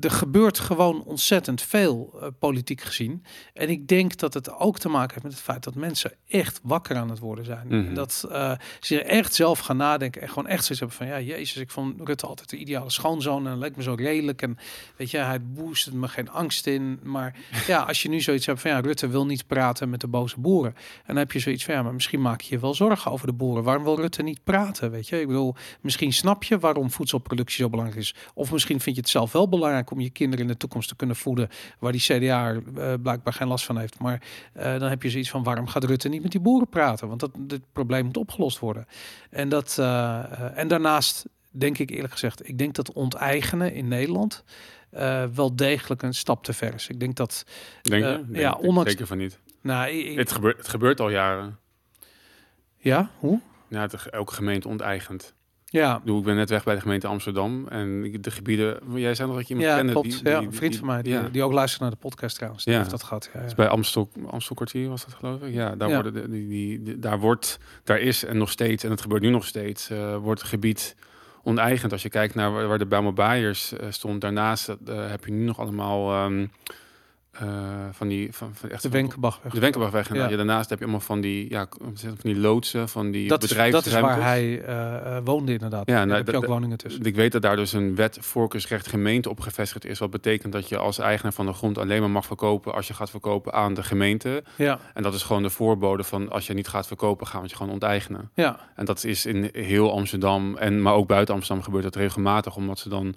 er gebeurt gewoon ontzettend veel eh, politiek gezien. En ik denk dat het ook te maken heeft met het feit dat mensen echt wakker aan het worden zijn. Mhm. Dat eh, ze echt zelf gaan nadenken en gewoon echt zoiets hebben van ja, jezus, ik vond Rutte altijd de ideale schoonzoon en leek me zo redelijk en weet je, hij boostte me geen angst in. Maar ja, als je nu zoiets hebt van ja, Rutte wil niet praten met de boze boeren. En dan heb je zoiets van ja, maar misschien maak je je wel zorgen over de boeren. Waarom wil Rutte niet praten? Weet je, ik bedoel, misschien snap je waarom voedselproductie zo belangrijk is. Of misschien vind je het zelf wel belangrijk om je kinderen in de toekomst te kunnen voeden. Waar die CDA eh, blijkbaar geen last van heeft. Maar eh, dan heb je zoiets van waarom gaat Rutte niet met die boeren praten? Want dat dit probleem moet opgelost worden. En, dat, eh, en daarnaast denk ik eerlijk gezegd, ik denk dat onteigenen in Nederland wel degelijk een stap te ver is. Ik denk dat, Denk ja, ondanks- Zeker van niet. nou, ik- Het gebeurt, het gebeurt al jaren. ja, hoe? Ja, het, elke gemeente onteigent. Ja, Ik, bedoel, ik ben net weg bij de gemeente Amsterdam. En de gebieden... Jij zei nog dat je iemand ja kende. klopt. die- ja, die- een vriend van mij, die, ja. die ook luistert naar de podcast trouwens. Die Ja. heeft dat gehad. Ja. Dus bij Amstel, Amstelkwartier was dat geloof ik. Ja, daar. Worden de, die, daar wordt, daar is en nog steeds, en het gebeurt nu nog steeds, eh, wordt het gebied onteigend. Als je kijkt naar waar, waar de Bijlmer Baaiers eh, stond, daarnaast eh, heb je nu nog allemaal ehm, eh, van die, van, van echt De Wenkenbachweg. de Wenkenbachweg. En Ja. ja. daarnaast heb je allemaal van die, ja, van die loodsen, van die dat, is, dat is waar hij eh, woonde inderdaad. Ja, Ja, nou, daar heb je ook woningen tussen. Ik weet dat daar dus een wet voorkeursrecht gemeente op gevestigd is. Wat betekent dat je als eigenaar van de grond alleen maar mag verkopen als je gaat verkopen aan de gemeente. Ja, En dat is gewoon de voorbode van als je niet gaat verkopen, gaan we het je gewoon onteigenen. ja, En dat is in heel Amsterdam, en, maar ook buiten Amsterdam gebeurt dat regelmatig, omdat ze dan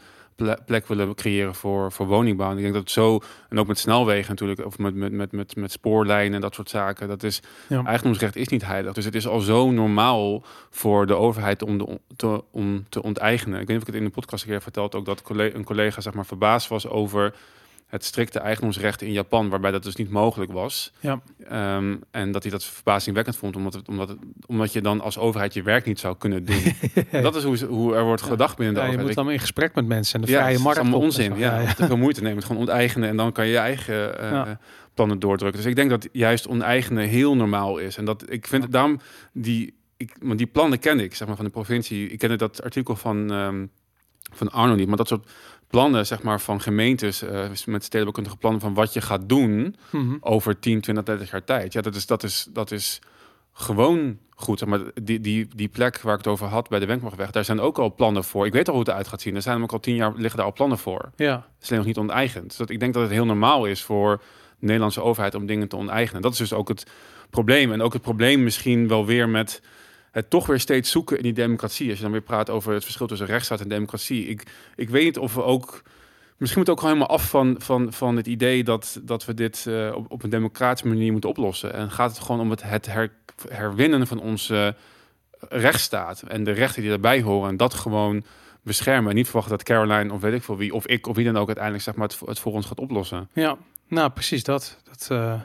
plek willen creëren voor, voor woningbouw. En ik denk dat zo, en ook met snelwegen natuurlijk, of met, met, met, met, met spoorlijnen en dat soort zaken, dat is, ja. eigendomsrecht is niet heilig. Dus het is al zo normaal voor de overheid om, de, te, om te onteigenen. Ik weet niet of ik het in de podcast een keer verteld, ook dat een collega zeg maar verbaasd was over het strikte eigendomsrecht in Japan, waarbij dat dus niet mogelijk was. Ja. Ehm, en dat hij dat verbazingwekkend vond, omdat, het, omdat, het, omdat je dan als overheid je werk niet zou kunnen doen. En dat is hoe, hoe er wordt gedacht binnen de Ja, je overheid. moet dan in gesprek met mensen en de vrije is markt. allemaal op en onzin. Ja, ja, te veel moeite nemen. Het gewoon onteigenen en dan kan je je eigen eh, plannen doordrukken. Dus ik denk dat juist onteigenen heel normaal is. En dat ik vind daarom die, ik, want die plannen ken ik, zeg maar, van de provincie. Ik kende dat artikel van, ehm, van Arno niet, maar dat soort plannen, zeg maar, van gemeentes eh, met stedenbouwkundige plannen van wat je gaat doen Mhm. over 10, 20, 30 jaar tijd. Ja, dat is, dat is, dat is gewoon goed. Zeg maar die, die, die plek waar ik het over had bij de Wenkmachweg, daar zijn ook al plannen voor. Ik weet al hoe het eruit gaat zien. Er zijn ook al tien jaar liggen daar al plannen voor. ja, Het is alleen nog niet onteigend. Dus dat, ik denk dat het heel normaal is voor de Nederlandse overheid om dingen te onteigenen. Dat is dus ook het probleem. En ook het probleem misschien wel weer met het toch weer steeds zoeken in die democratie. Als je dan weer praat over het verschil tussen rechtsstaat en democratie. Ik, ik weet niet of we ook... Misschien moet ook gewoon helemaal af van, van, van het idee dat, dat we dit eh, op, op een democratische manier moeten oplossen. En gaat het gewoon om het, het her, herwinnen van onze rechtsstaat en de rechten die daarbij horen. En dat gewoon beschermen. En niet verwachten dat Caroline of weet ik veel wie, of ik of wie dan ook uiteindelijk zeg maar, het, het voor ons gaat oplossen. ja. Nou, precies dat. dat eh,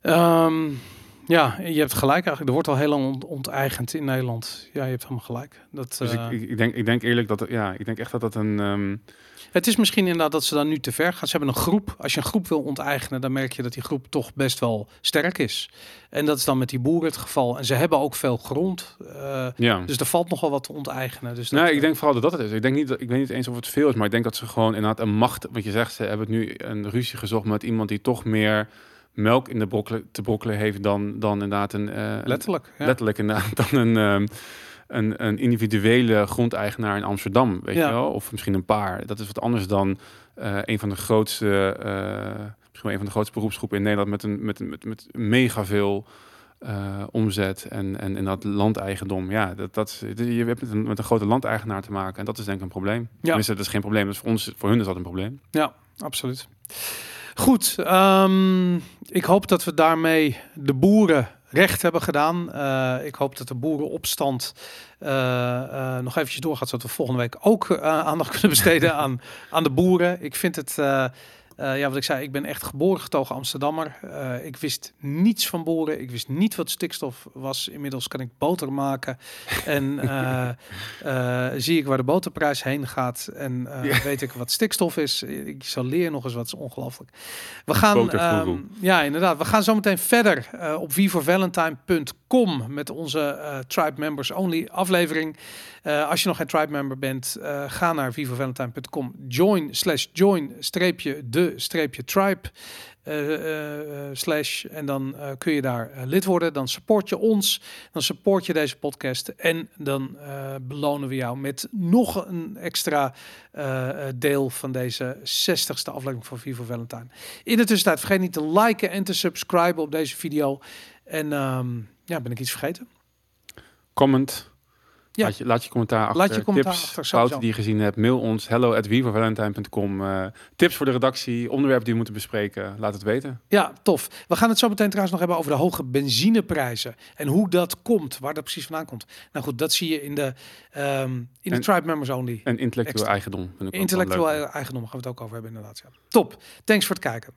ehm, ja, je hebt gelijk eigenlijk. Er wordt al heel lang ont- onteigend in Nederland. Ja, je hebt helemaal gelijk. Dat, Dus eh, ik, ik, ik, denk, ik denk eerlijk dat, ja, ik denk echt dat dat een... ehm, Het is misschien inderdaad dat ze dan nu te ver gaan. Ze hebben een groep. Als je een groep wil onteigenen, dan merk je dat die groep toch best wel sterk is. En dat is dan met die boeren het geval. En ze hebben ook veel grond. eh, ja. dus er valt nogal wat te onteigenen. Dus dat, Nee, ik eh, denk vooral dat dat het is. Ik denk niet, dat, ik weet niet eens of het veel is, maar ik denk dat ze gewoon inderdaad een macht. Wat je zegt, ze hebben nu een ruzie gezocht met iemand die toch meer melk in de brokkelen, te brokkelen heeft dan, dan inderdaad een. eh, letterlijk. Ja. letterlijk inderdaad dan een. ehm, een, een individuele grondeigenaar in Amsterdam, weet Ja. je wel? Of misschien een paar. Dat is wat anders dan eh, een van de grootste, eh, misschien wel een van de grootste beroepsgroepen in Nederland met een met, met, met mega veel omzet en, en, en dat landeigendom. Ja, dat, dat, je hebt met een, met een grote landeigenaar te maken en dat is denk ik een probleem. Ja. Tenminste, dat is geen probleem. Is voor ons, voor hun is dat een probleem. Ja, absoluut. Goed, ehm, ik hoop dat we daarmee de boeren recht hebben gedaan. Eh, ik hoop dat de boerenopstand eh, eh, nog eventjes doorgaat, zodat we volgende week ook aandacht kunnen besteden aan, aan de boeren. Ik vind het, eh, ja, wat ik zei, ik ben echt geboren getogen Amsterdammer. Eh, ik wist niets van boeren. Ik wist niet wat stikstof was. Inmiddels kan ik boter maken. En eh, zie ik waar de boterprijs heen gaat. En Ja. weet ik wat stikstof is. Ik zal leer nog eens wat, is ongelooflijk. We gaan, ehm, ja inderdaad, we gaan zo meteen verder op vivorvalentine.com met onze Tribe Members Only aflevering. Als je nog geen Tribe member bent, ga naar vivorvalentine.com, join slash join streepje de streepje tribe. eh, eh, eh, slash en dan kun je daar lid worden. Dan support je ons, dan support je deze podcast en dan belonen we jou met nog een extra deel van deze 60ste aflevering van Vivo Valentine. In de tussentijd vergeet niet te liken en te subscriben op deze video. En ehm, ja, ben ik iets vergeten? Comment. Ja. Laat, je, laat je commentaar achter. Laat je commentaar tips, achter, fouten die je gezien hebt. Mail ons. Hello at. Eh, tips voor de redactie. Onderwerpen die we moeten bespreken. Laat het weten. Ja, tof. We gaan het zo meteen trouwens nog hebben over de hoge benzineprijzen. En hoe dat komt, waar dat precies vandaan komt. Nou goed, dat zie je in de, ehm, in de Tribe Members Only. En intellectueel Extra. eigendom. Intellectueel eigendom gaan we het ook over hebben inderdaad. Ja. Top. Thanks voor het kijken.